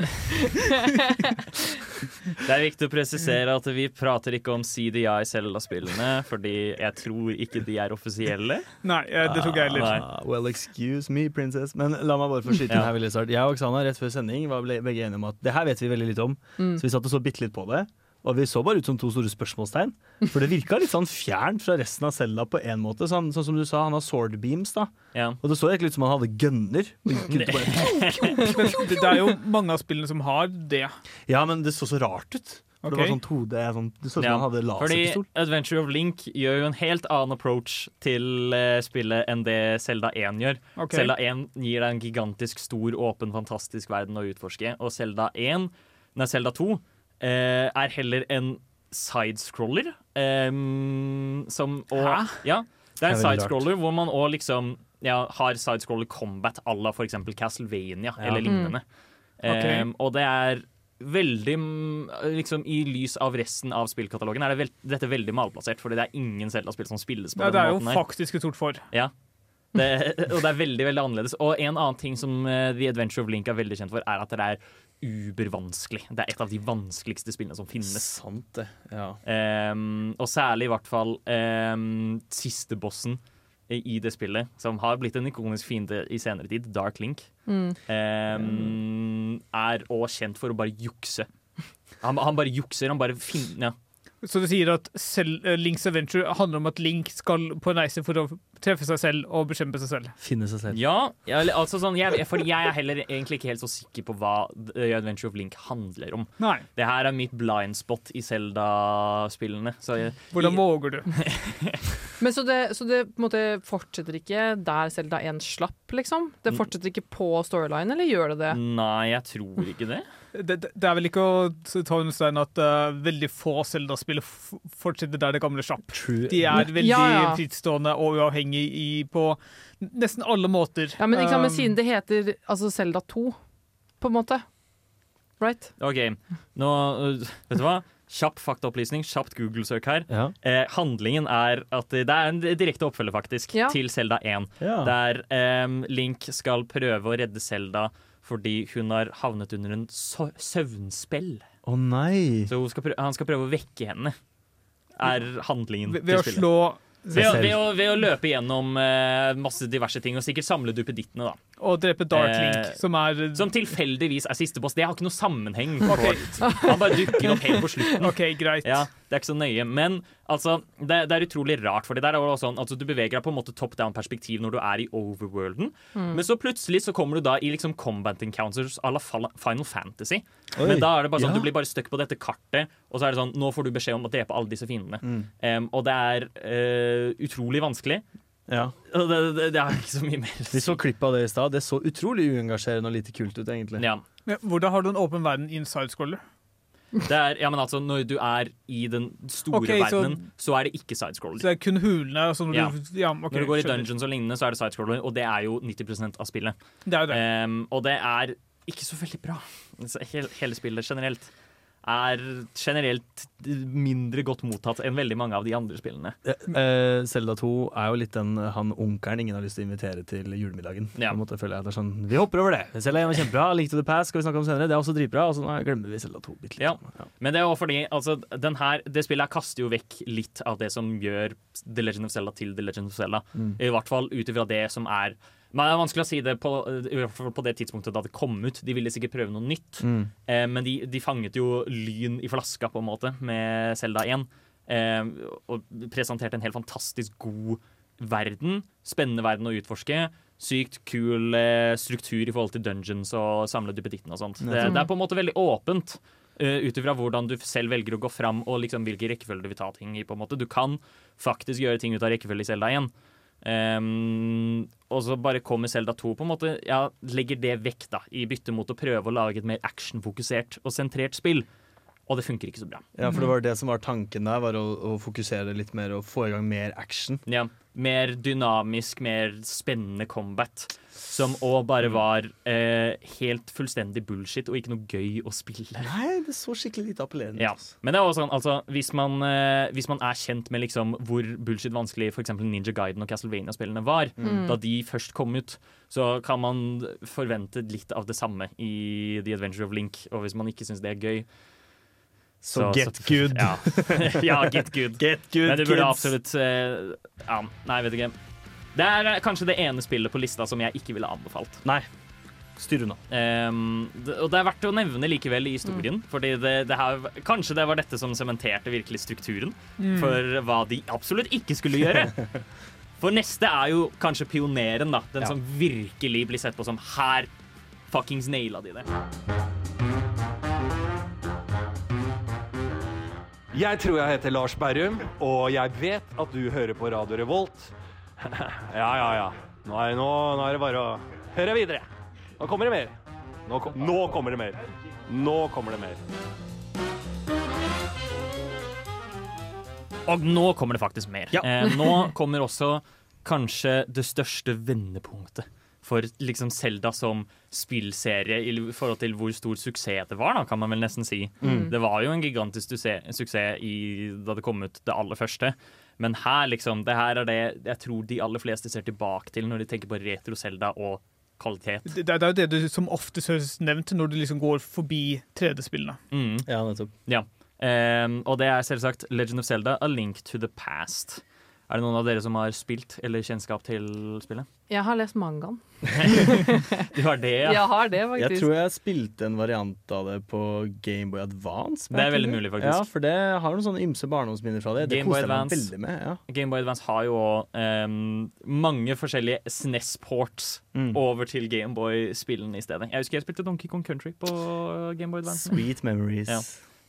Det er viktig å presisere at vi prater ikke om CDI Zelda-spillene, fordi jeg tror ikke de er offisielle. Nei, det tok jeg heller. Nei. Ah, well, excuse me, princess. Men la meg bare få skyte inn her veldig snart. Jeg og Oksana rett før sending var begge enige om at det her vet vi veldig litt om. Mm. Så vi satt og så bitte litt på det. Og vi så bare ut som to store spørsmålstegn. For det virka litt sånn fjernt fra resten av Selda på en måte. Sånn, sånn som du sa, han har sword beams, da. Ja. Og det så egentlig ut som han hadde gunner. Det, det er jo mange av spillene som har det. ja, men det så så rart ut. For okay. Det var sånn 2D, sånn, det så ut som Ja, han hadde Fordi. Adventure of Link gjør jo en helt annen approach til eh, spillet enn det Selda 1 gjør. Okay. Selda 1 gir deg en gigantisk stor, åpen, fantastisk verden å utforske. Og Selda 1, nei, Selda 2 eh, er heller en sidescroller. Um, som og, Hæ? Ja, det er en Det er sidescroller hvor man òg liksom ja, har sidescroller combat à la f.eks. Castlevania Ja. eller lignende. Ok. Ehm, og det er veldig mm, liksom I lys av resten av spillkatalogen er det vel, dette veldig malplassert, fordi det er ingen Zelda-spill som spilles på Ja, det den er jo her. faktisk et stort for. Ja. Det, og det er veldig veldig annerledes. Og en annen ting som eh, The Adventure of Link er veldig kjent for, er at det er ubervanskelig. Det er et av de vanskeligste spillene som finnes. Sant det, ja. Um, og særlig i hvert fall um, siste bossen i det spillet, som har blitt en ikonisk fiende i senere tid, Dark Link, Mm. um, er òg kjent for å bare jukse. Han, han bare jukser. Han bare finner ja. Så du sier at eh, Links Adventure handler om at Link skal på en reise for å treffe seg selv og bekjempe seg selv. Finne seg selv. Ja, ja, altså sånn, jeg, for jeg er heller egentlig ikke helt så sikker på hva The Adventure of Link handler om. Nei. Det her er mitt blind spot i Zelda-spillene. Hvordan våger du? Men så det, så det på en måte fortsetter ikke der Selda 1 slapp, liksom? Det fortsetter ikke på storyline, eller gjør det det? Nei, jeg tror ikke det. Det, det det er vel ikke å ta under stein at uh, veldig få Zelda-spill fortsetter der det gamle slapp. De er veldig Ja, ja. frittstående og uavhengige i, på nesten alle måter. Ja, men, ikke sant, men Um, siden det heter altså Selda 2, på en måte. Right? OK, nå øh, Vet du hva? Kjapp faktaopplysning, kjapt Google-søk her. Ja. Eh, handlingen er at det er en direkte oppfølger, faktisk, Ja. til Zelda 1. Ja. Der eh, Link skal prøve å redde Zelda fordi hun har havnet under en so søvnspill. Å nei! Så hun skal prø han skal prøve å vekke henne. Er handlingen ved, ved å til spillet. slå Ved ved, å, ved å løpe gjennom eh, masse diverse ting, og sikkert samle duppedittene, da. Og drepe Dark Eh, som er Som tilfeldigvis er siste boss. Det har ikke noe sammenheng. Okay. Han bare dukker opp helt på slutten. OK, greit. Ja, Det er ikke så nøye. Men altså, det, det er utrolig rart, for det der er også sånn, altså, du beveger deg på en måte top down-perspektiv når du er i overworlden. Men så plutselig så kommer du da i liksom combat encounters à la Final Fantasy. Oi, Men da er det bare sånn, ja. du blir bare stuck på dette kartet, og så er det sånn Nå får du beskjed om å drepe alle disse fiendene. Em, og det er uh, utrolig vanskelig. Ja. Og det, det, det er ikke så mye mer. Vi så klipp av det i stad. Det så utrolig uengasjerende og lite kult ut, egentlig. Ja. Ja, Hvordan har du en åpen verden i en sidescroller? Det er, ja, men altså, når du er i den store okay, verdenen, så er det ikke sidescroller. Så det er kun hulene? Altså når Ja. du, ja, okay, Når du går i dungeons og lignende, så er det sidescroller, og det er jo 90% av spillet. Det er det. Um, og det er ikke så veldig bra. Altså, hele, hele spillet generelt er generelt mindre godt mottatt enn veldig mange av de andre spillene. Eh, Zelda 2 er jo litt den han onkelen ingen har lyst til å invitere til julemiddagen. Ja. På en måte føler jeg det er sånn, Vi hopper over det. Zelda 1 var kjempebra. Link to the Past skal vi snakke om senere. Det er også dritbra. Og så nå glemmer vi Zelda 2 bitte litt. Ja. Ja. Men det er jo fordi altså, den her, det spillet her kaster jo vekk litt av det som gjør The Legend of Zelda til The Legend of Zelda. I hvert fall ut ifra det som er men Det er vanskelig å si det på, på det tidspunktet da det kom ut. De ville sikkert prøve noe nytt, eh, men de, de fanget jo lyn i flaska på en måte med Zelda 1. Eh, og presenterte en helt fantastisk god verden. Spennende verden å utforske. Sykt kul eh, struktur i forhold til dungeons og samle duppeditten og sånt. Det, det er på en måte veldig åpent. Uh, Ut ifra hvordan du selv velger å gå fram og liksom hvilke rekkefølge du vil ta ting i. på en måte Du kan faktisk gjøre ting ut av rekkefølge i Zelda 1. Um, og så bare kommer Zelda 2 på en måte Ja, legger det vekk da i bytte mot å prøve å lage et mer actionfokusert og sentrert spill. Og det funker ikke så bra. Ja, for det var det som var tanken der, var å, å fokusere litt mer og få i gang mer action. Ja, Mer dynamisk, mer spennende combat. Som òg bare var eh, helt fullstendig bullshit og ikke noe gøy å spille. Nei, det så skikkelig lite appellerende Ja. Men det er også sånn, altså, hvis man, eh, hvis man er kjent med liksom hvor bullshit vanskelig f.eks. Ninja Guiden og Castlevania-spillene var, da de først kom ut, så kan man forvente litt av det samme i The Adventure of Link. Og hvis man ikke syns det er gøy Så get good. Ja. ja, get good. Get good, Men du burde kids. absolutt eh, Ja, nei, vet ikke. Det er eh, kanskje det ene spillet på lista som jeg ikke ville anbefalt. Nei. Styr unna. Um, det, og det er verdt å nevne likevel i historien. Fordi det, det her, kanskje det var dette som sementerte virkelig strukturen for hva de absolutt ikke skulle gjøre. For neste er jo kanskje pioneren, da. Den Ja. som virkelig blir sett på som her fuckings naila de det. Jeg tror jeg heter Lars Berrum, og jeg vet at du hører på Radio Revolt. ja, ja, ja. Nå er, nå, nå er det bare å høre videre. Nå kommer det mer. Nå, kom, nå kommer det mer. Nå kommer det mer. Og nå kommer det faktisk mer. Ja. Eh, nå kommer også kanskje det største vendepunktet for liksom Zelda som spillserie i forhold til hvor stor suksess det var, da, kan man vel nesten si. Det var jo en gigantisk suksess i, da det kom ut det aller første. Men her, liksom, det her er det jeg tror de aller fleste ser tilbake til når de tenker på retro-Zelda og kvalitet. Det, det er jo det du som oftest høres nevnt når du liksom går forbi 3D-spillene. Mm. Ja, nettopp. Ja. Um, og det er selvsagt Legend of Zelda, A Link to the Past. Er det noen av dere som har spilt eller kjennskap til spillet? Jeg har lest mangaen. Du har det, ja. Jeg har det, Jeg faktisk. tror jeg spilte en variant av det på Gameboy Advance. Det er veldig mulig, faktisk. Ja, for det har noen sånne ymse barndomsminner fra det. Det Game Boy koste jeg meg Advance. veldig med. ja. Gameboy Advance har jo um, mange forskjellige SNES-ports Mm. over til Gameboy-spillene i stedet. Jeg husker jeg spilte Donkey Kong Country på Gameboy Advance. Sweet memories. Ja.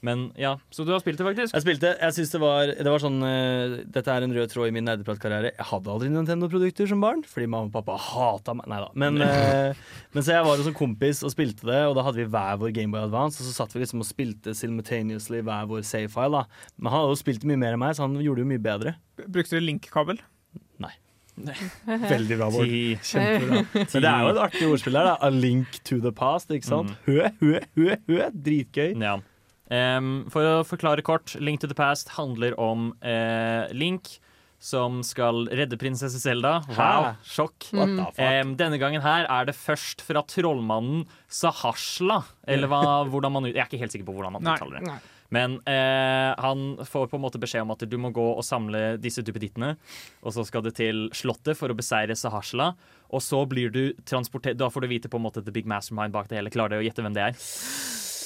Men ja, Så du har spilt det, faktisk? Jeg spilte, jeg synes det var, det var sånn uh, Dette er en rød tråd i min nerdepratkarriere. Jeg hadde aldri Nintendo-produkter som barn, fordi mamma og pappa hata meg. Nei da. Men, uh, men så jeg var hos en kompis og spilte det, og da hadde vi hver vår Gameboy Advance. Og så satt vi liksom og spilte simultaneously hver vår save-file. da Men han hadde jo spilt mye mer enn meg, så han gjorde det jo mye bedre. Brukte du link-kabel? Nei Veldig bra, Bård. Kjempebra. Men det er jo et artig ordspill her. da A link to the past, ikke sant? Hø, hø, hø, hø. Dritgøy. Ja. Ehm, for å forklare kort, Link to the Past handler om uh, Link som skal redde prinsesse Zelda. Wow, sjokk. The denne gangen her er det først fra trollmannen Sahasla. Eller hva, hvordan man Jeg er ikke helt sikker på hvordan man uttaler det. Nei. Men eh, han får på en måte beskjed om at du må gå og samle disse duppedittene. Og så skal du til Slottet for å beseire Sahasla. Og så blir du transportert Da får du vite på en måte the big mastermind bak det hele. Klarer du å gjette hvem det er?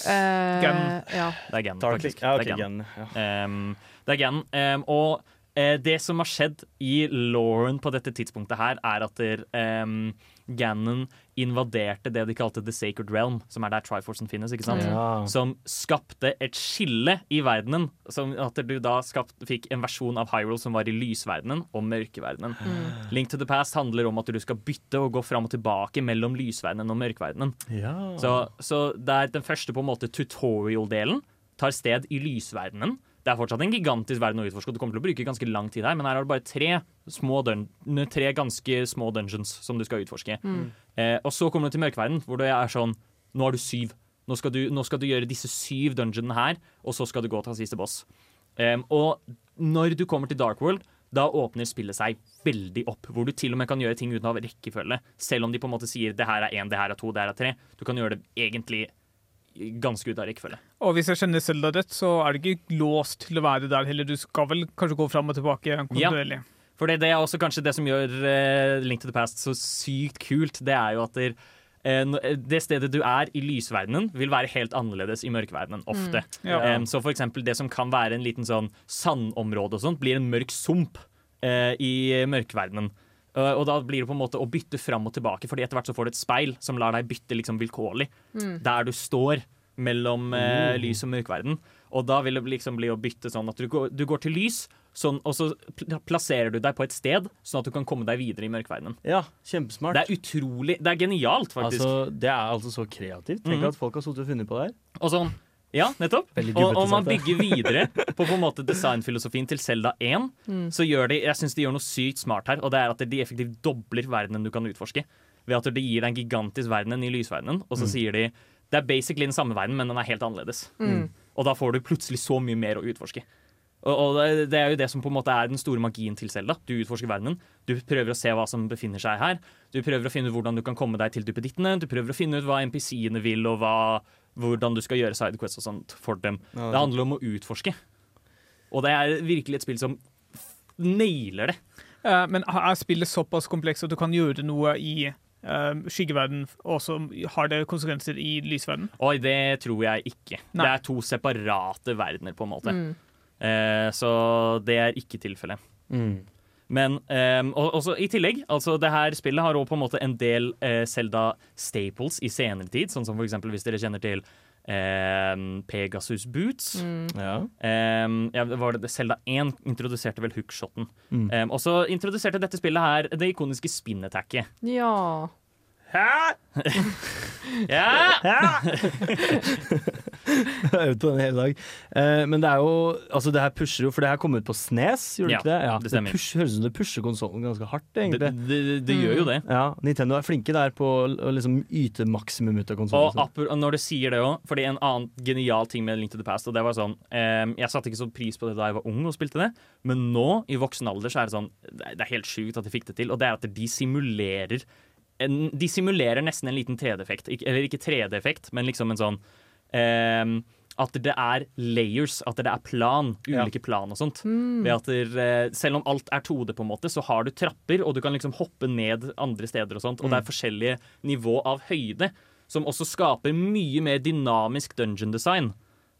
Eh, Gun. Ja. Det er Gun, faktisk. Ja, okay, det er Gun. Gun. ja. Ehm, det er Gun. Um, og uh, det som har skjedd i Lauren på dette tidspunktet her, er at der, ehm, Ganon invaderte det de kalte The Sacred Realm, som er der Triforcen finnes. ikke sant? Ja. Som skapte et skille i verdenen. Som at du da skapt, fikk en versjon av Hyrule som var i lysverdenen og mørkeverdenen. Link to the Past handler om at du skal bytte og gå fram og tilbake mellom lysverdenen og mørkeverdenen. Ja. Så, så det er den første på en måte tutorial-delen tar sted i lysverdenen. Det er fortsatt en gigantisk verden å utforske, og du kommer til å bruke ganske lang tid her, men her har du bare tre, små tre ganske små dungeons som du skal utforske. Eh, og så kommer du til mørkverden, hvor det er sånn nå har du syv. Nå skal du, nå skal du gjøre disse syv dungeonene her, og så skal du gå til siste boss. Em, og når du kommer til Dark World, da åpner spillet seg veldig opp. Hvor du til og med kan gjøre ting uten å ha rekkefølge. Selv om de på en måte sier det her er én, det her er to, det her er tre. Du kan gjøre det egentlig ganske ut av rekkefølge. Og hvis jeg kjenner Selda rett, så er du ikke låst til å være der heller. Du skal vel kanskje gå fram og tilbake kontinuerlig. Ja. For det, det er også kanskje det som gjør uh, Link to the Past så sykt kult. Det er jo at der, uh, det stedet du er i lysverdenen, vil være helt annerledes i mørkeverdenen ofte. Mm. Ja. Um, så for eksempel det som kan være en liten sånn sandområde og sånt, blir en mørk sump uh, i mørkeverdenen. Eh, og da blir det på en måte å bytte fram og tilbake, Fordi etter hvert så får du et speil som lar deg bytte liksom vilkårlig. Mm. Der du står mellom eh, Oh. lys og mørkverden. Og da vil det liksom bli å bytte sånn at du går, du går til lys, sånn, og så plasserer du deg på et sted, sånn at du kan komme deg videre i mørkverdenen. Ja, kjempesmart. Det er utrolig Det er genialt, faktisk. Altså, det er altså så kreativt. Tenk mm. at folk har sittet og funnet på det her. Og sånn, ja, nettopp. Og, og man bygger videre på på en måte designfilosofien til Zelda 1. Mm. Så gjør de, jeg syns de gjør noe sykt smart her, og det er at de effektivt dobler verdenen du kan utforske. Ved at de gir deg en gigantisk verden en ny lysverden, og så Mm. sier de det er basically den samme verden, men den er helt annerledes. Mm. Og da får du plutselig så mye mer å utforske. Og, og det, er jo det som på en måte er den store magien til Zelda. Du utforsker verdenen. Du prøver å se hva som befinner seg her. Du prøver å finne ut hvordan du kan komme deg til duppedittene. Du prøver å finne ut hva NPC-ene vil, og hva, hvordan du skal gjøre sidequests og sånt for dem. Ja, det handler om å utforske. Og det er virkelig et spill som nailer det. Uh, men er spillet såpass komplekst at du kan gjøre noe i uh, skyggeverden, og så har det konsekvenser i lysverden? Oi, det tror jeg ikke. Nei. Det er to separate verdener, på en måte. Mm. Uh, så det er ikke tilfellet. Men um, og, også i tillegg, altså det her spillet har også på en måte en del eh, Zelda staples i senere tid, sånn som for eksempel hvis dere kjenner til um, Pegasus Boots. Mm. Ja. Um, ja, det var det, Zelda 1 introduserte vel hookshoten. Mm. Ehm, og så introduserte dette spillet her det ikoniske spin-attacket. Ja. Hæ? Ja! Jeg har øvd på den hele dag. Eh, men det er jo Altså, det her pusher jo, for det her kom ut på Snes, gjorde det ikke det? det stemmer. push, høres ut som det pusher konsollen ganske hardt, egentlig. Det- det- det gjør jo det. Ja, Nintendo er flinke der på å liksom yte maksimum ut av Og konsollen. apro- når du sier det òg, fordi en annen genial ting med Link to the Past og det var sånn, ehm, Jeg satte ikke så pris på det da jeg var ung og spilte det, men nå, i voksen alder, så er det sånn Det er- det er helt sjukt at de fikk det til. Og det er at de simulerer en, De simulerer nesten en liten 3D-effekt. Eller ikke 3D-effekt, men liksom en sånn ehm, At det er layers, at det er plan. Ja. Ulike plan og sånt. Mm. Ved at der, eh, selv om alt er 2D, på en måte, så har du trapper, og du kan liksom hoppe ned andre steder og sånt. Og det er forskjellige nivå av høyde, som også skaper mye mer dynamisk dungeon design.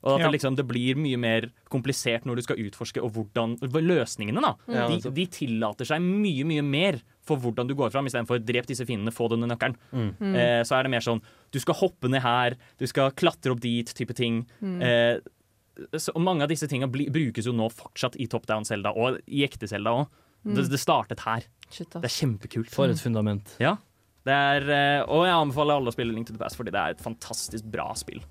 Og at Ja. det, liksom, det blir mye mer komplisert når du skal utforske, og hvordan Løsningene, da. Mm. de, de tillater seg mye, mye mer for hvordan du går fram, istedenfor drep disse fiendene, få denne nøkkelen. Mm. Mm. Eh, så er det mer sånn du skal hoppe ned her, du skal klatre opp dit, type ting. Mm. Eh, så mange av disse tingene brukes jo nå fortsatt i Top Down Zelda og i ekte Selda òg. Mm. Det, det startet her. Shit, det er kjempekult. For et fundament. Ja. Det er, eh, og jeg anbefaler alle å spille Link to the Past, fordi det er et fantastisk bra spill.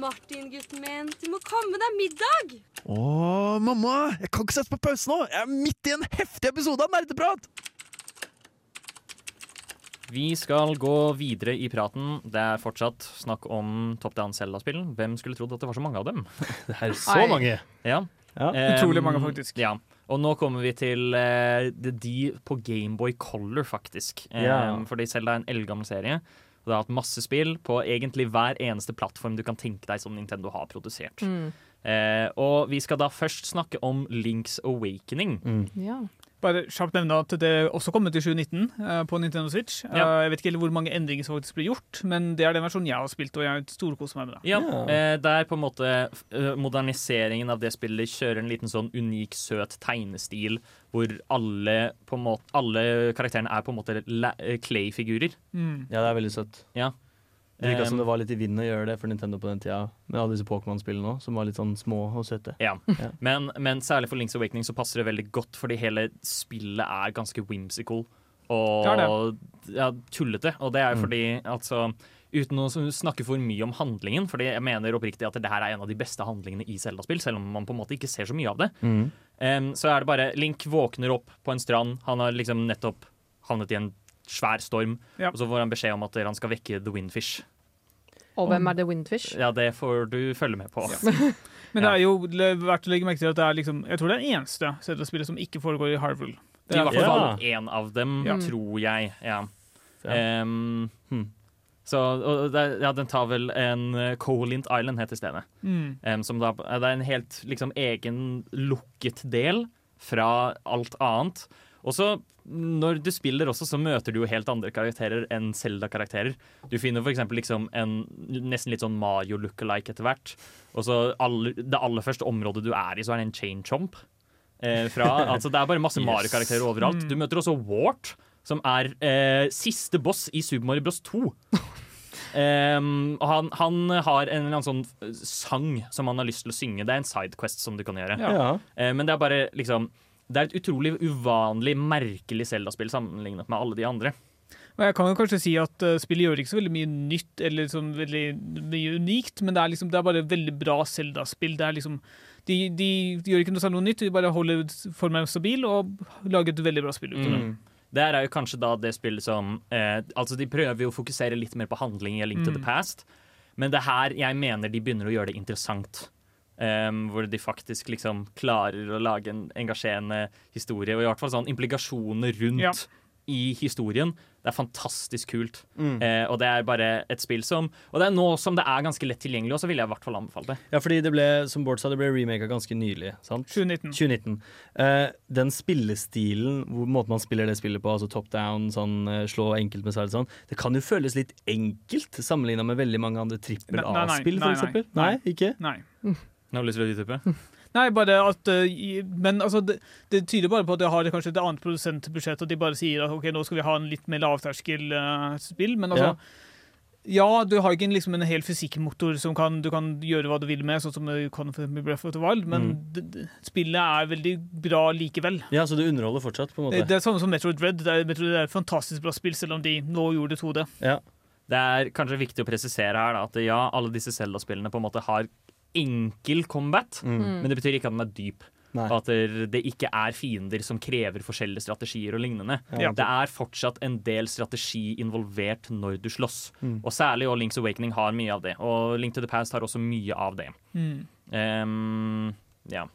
Martin, gutten min, du må komme deg middag! Å, mamma! Jeg kan ikke sette på pause nå! Jeg er midt i en heftig episode av Nerdeprat! Vi skal gå videre i praten. Det er fortsatt snakk om Top Down Zelda-spill. Hvem skulle trodd at det var så mange av dem? Det er så Ai. mange. Ja. Ja. Utrolig mange, faktisk. Ja. Og nå kommer vi til uh, de- de på Gameboy Color, faktisk. Um, yeah. Fordi Selda er en eldgammel serie. Og det har hatt masse spill på egentlig hver eneste plattform du kan tenke deg som Nintendo har produsert. Mm. Eh, og vi skal da først snakke om Links Awakening. Ja. Bare kjapt nevne at det også kom ut i 2019 uh, på Nintendo Switch. Ja. jeg vet ikke hvor mange endringer som faktisk ble gjort, men det er den versjonen jeg har spilt, og jeg storkoser meg med det. Ja, det er på en måte eh, moderniseringen av det spillet kjører en liten sånn unik, søt tegnestil, hvor alle, på en måte, alle karakterene er på en måte eh, clay-figurer. Mm. Ja, det er veldig søtt. Ja. Det virka som det var litt i vinden å gjøre det for Nintendo på den tida, med alle disse Pokémon-spillene òg, som var litt sånn små og søte. Ja. Men, men særlig for Links Awakening så passer det veldig godt, fordi hele spillet er ganske whimsical og Det ja, tullete. Og det er jo fordi, altså Uten å snakke for mye om handlingen, fordi jeg mener oppriktig at det her er en av de beste handlingene i Zelda-spill, selv om man på en måte ikke ser så mye av det. Mm. Um, så er det bare Link våkner opp på en strand. Han har liksom nettopp havnet i en svær storm, Ja. og så får han beskjed om at han skal vekke The Windfish. Og hvem er The Windfish? Ja, det får du følge med på. Men det er jo verdt å legge merke til at det er liksom Jeg tror det er det eneste Zelda-spillet som ikke foregår i Harville. Det er I er hvert fall én av dem, Ja. tror jeg. Ja. Ja. Em, Hmm. Så og det, ja, den tar vel en uh, Colint Island, heter stedet. Mm. Um, som da, det er en helt liksom egen lukket del fra alt annet. Og så, når du spiller også, så møter du jo helt andre karakterer enn Zelda-karakterer. Du finner eksempel liksom en nesten litt sånn Mario lookalike etter hvert. Og så alle, det aller første området du er i, så er det en chain chomp. Eh, fra, altså det er bare masse Yes. Mario-karakterer overalt. Mm. Du møter også Wart, som er eh, siste boss i Super Mario Bros 2. Um, og han, han har en eller annen sånn eh, sang som han har lyst til å synge. Det er en sidequest som du kan gjøre. Ja. Uh, men det er bare liksom Det er et utrolig uvanlig, merkelig Zelda-spill sammenlignet med alle de andre. Men jeg kan jo kanskje si at uh, spillet gjør ikke så veldig mye nytt eller sånn veldig mye unikt, men det er liksom Det er bare et veldig bra Zelda-spill. Er liksom de, de, de gjør ikke noe særlig nytt, de bare holder formen stabil og lager et veldig bra spill ut av det. Mm. Det her er jo kanskje da det spillet som eh, Altså De prøver jo å fokusere litt mer på handling i A Link to the Mm. Past, men det her jeg mener de begynner å gjøre det interessant. Em, hvor de faktisk liksom klarer å lage en engasjerende historie, og i hvert fall sånn implikasjoner rundt Ja. i historien. Det er fantastisk kult. Mm. Uh, og det er bare et spill som Og det er nå som det er ganske lett tilgjengelig, og så vil jeg i hvert fall anbefale det. Ja, fordi det ble, som Bård sa, det ble remaka ganske nylig. sant? 2019. 2019. Uh, den spillestilen, hvor måten man spiller det spillet på, altså top down, sånn, eh, slå enkelt med sverd, sånn, det kan jo føles litt enkelt sammenligna med veldig mange andre trippel nei, A-spill, nei, for nei. Nei, ikke? Nei. Har du lyst til å utdype? Nei, bare at uh, Men altså, det, det tyder bare på at de har kanskje et annet produsentbudsjett, og de bare sier at ok, nå skal vi ha en litt mer lavterskel-spill. men altså ja. du har ikke en, liksom en hel fysikkmotor som kan, du kan gjøre hva du vil med, sånn som du kan med Breath of the Wild, men Mm. det, det, spillet er veldig bra likevel. Ja, så det underholder fortsatt, på en måte. det er samme som Metroid Dread. Det er, Metroid er et fantastisk bra spill, selv om de nå gjorde det 2D. Ja. Det er kanskje viktig å presisere her da, at ja, alle disse Zelda-spillene på en måte har enkel combat, Mm. men det betyr ikke at den er dyp. Nei. At det det ikke er fiender som krever forskjellige strategier og lignende. Ja. Det er fortsatt en del strategi involvert når du slåss. Mm. Og særlig og Link's Awakening har mye av det. Og Link to the Past har også mye av det. Mm. Um, ja.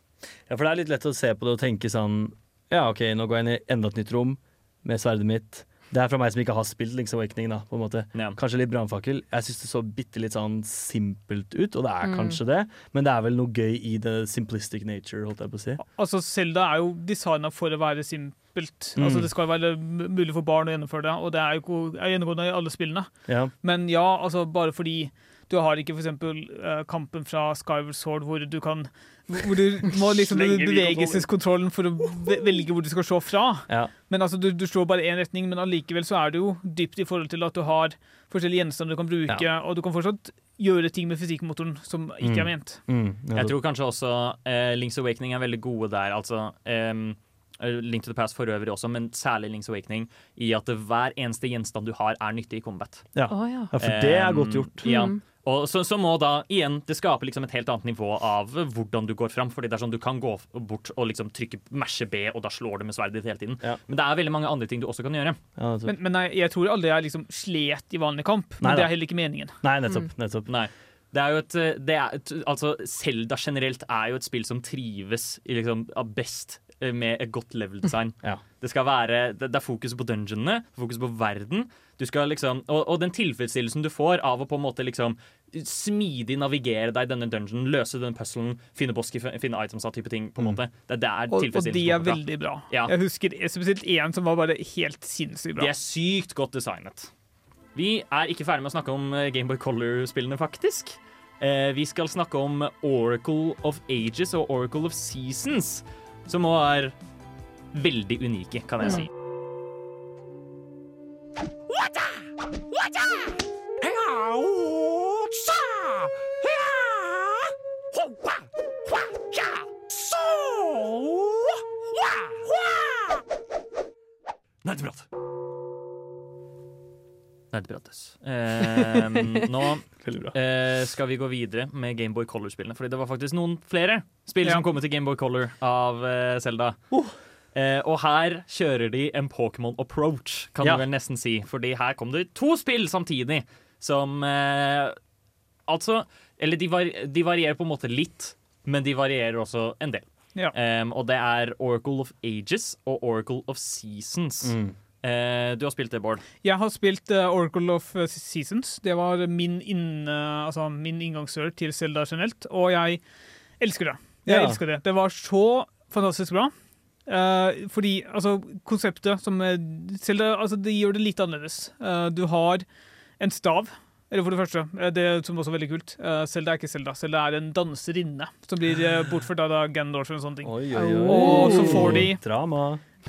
Ja, for det er litt lett å se på det og tenke sånn Ja, OK, nå går jeg inn i enda et nytt rom med sverdet mitt. Det er fra meg som ikke har spilt Link's Awakening, da, på en måte. Ja. Kanskje litt brannfakkel. Jeg syns det så bitte litt sånn simpelt ut, og det er Mm. kanskje det, men det er vel noe gøy i the simplistic nature, holdt jeg på å si. Altså, Zelda er jo designa for å være simpelt. Mm. Altså, det skal være mulig for barn å gjennomføre det, og det er jo ikke- er gjennomgående i alle spillene. Ja. Men ja, altså bare fordi du har ikke for eksempel eh, kampen fra Skyward Sword hvor du kan Hvor du må liksom bevegelseskontrollen for å velge hvor du skal se fra. Ja. Men altså, du, du slår bare én retning, men allikevel så er det jo dypt i forhold til at du har forskjellige gjenstander du kan bruke, og du kan fortsatt gjøre ting med fysikkmotoren som ikke er ment. Mm, Jeg tror kanskje også eh, Link's Awakening er veldig gode der. Altså ehm, eh, Link to the Past for øvrig også, men særlig Link's Awakening, i at hver eneste gjenstand du har, er nyttig i combat. Ja. oh, ja. ja, for det er godt gjort. Ja. Mm. Og så, så må da igjen det skaper liksom et helt annet nivå av hvordan du går fram. Fordi det er sånn Du kan gå bort og liksom trykke mashe B, og da slår du med sverdet ditt hele tiden. Ja. Men det er veldig mange andre ting du også kan gjøre. Ja. Men, men nei, jeg tror aldri jeg liksom slet i vanlig kamp, Nei men det er heller ikke meningen. Nei, nettopp. nettopp. Nei. Det er jo et, det er et Altså, Zelda generelt er jo et spill som trives i liksom, av best med et godt level-design. Ja. Det skal være det, det er fokus på dungeonene, fokus på verden. Du skal liksom, og, og den tilfredsstillelsen du får av å på en måte liksom smidig navigere deg i denne dungeonen, løse den puzzlen, finne boss, finne items av type ting. på en måte. Det er der Og, og de er veldig bra. Ja. Jeg husker spesielt én som var bare helt sinnssykt bra. De er sykt godt designet. Vi er ikke ferdig med å snakke om eh, Gameboy Color-spillene, faktisk. Eh, vi skal snakke om Oracle of Ages og Oracle of Seasons, som også er veldig unike, kan jeg si. Nerdeprat. Nerdeprates. Eh, nå eh, skal vi gå videre med Gameboy Color-spillene, fordi det var faktisk noen flere spill som kom til Gameboy Color av eh, Zelda. Eh, og her kjører de en Pokémon approach, kan Ja. du vel nesten si. Fordi her kom det to spill samtidig som eh, Altså Eller de, var, de varierer på en måte litt, men de varierer også en del. Ja. Um, og det er Oracle of Ages og Oracle of Seasons. Mm. Uh, du har spilt det, Bård. Jeg har spilt uh, Oracle of eh, Seasons. Det var min, inn, uh, altså min inngangsdør til Zelda generelt, og jeg elsker det. Jeg Ja. elsker det. Det var så fantastisk bra. Eh, fordi altså, konseptet som Zelda altså, det gjør det litt annerledes. Eh, du har en stav. Eller for det første, eh, det som også er veldig kult. Selda er ikke Selda. Selda er en danserinne som blir eh, bortført av Gandalf eller sånne ting. Oi, oi, oi. Og så får de Drama.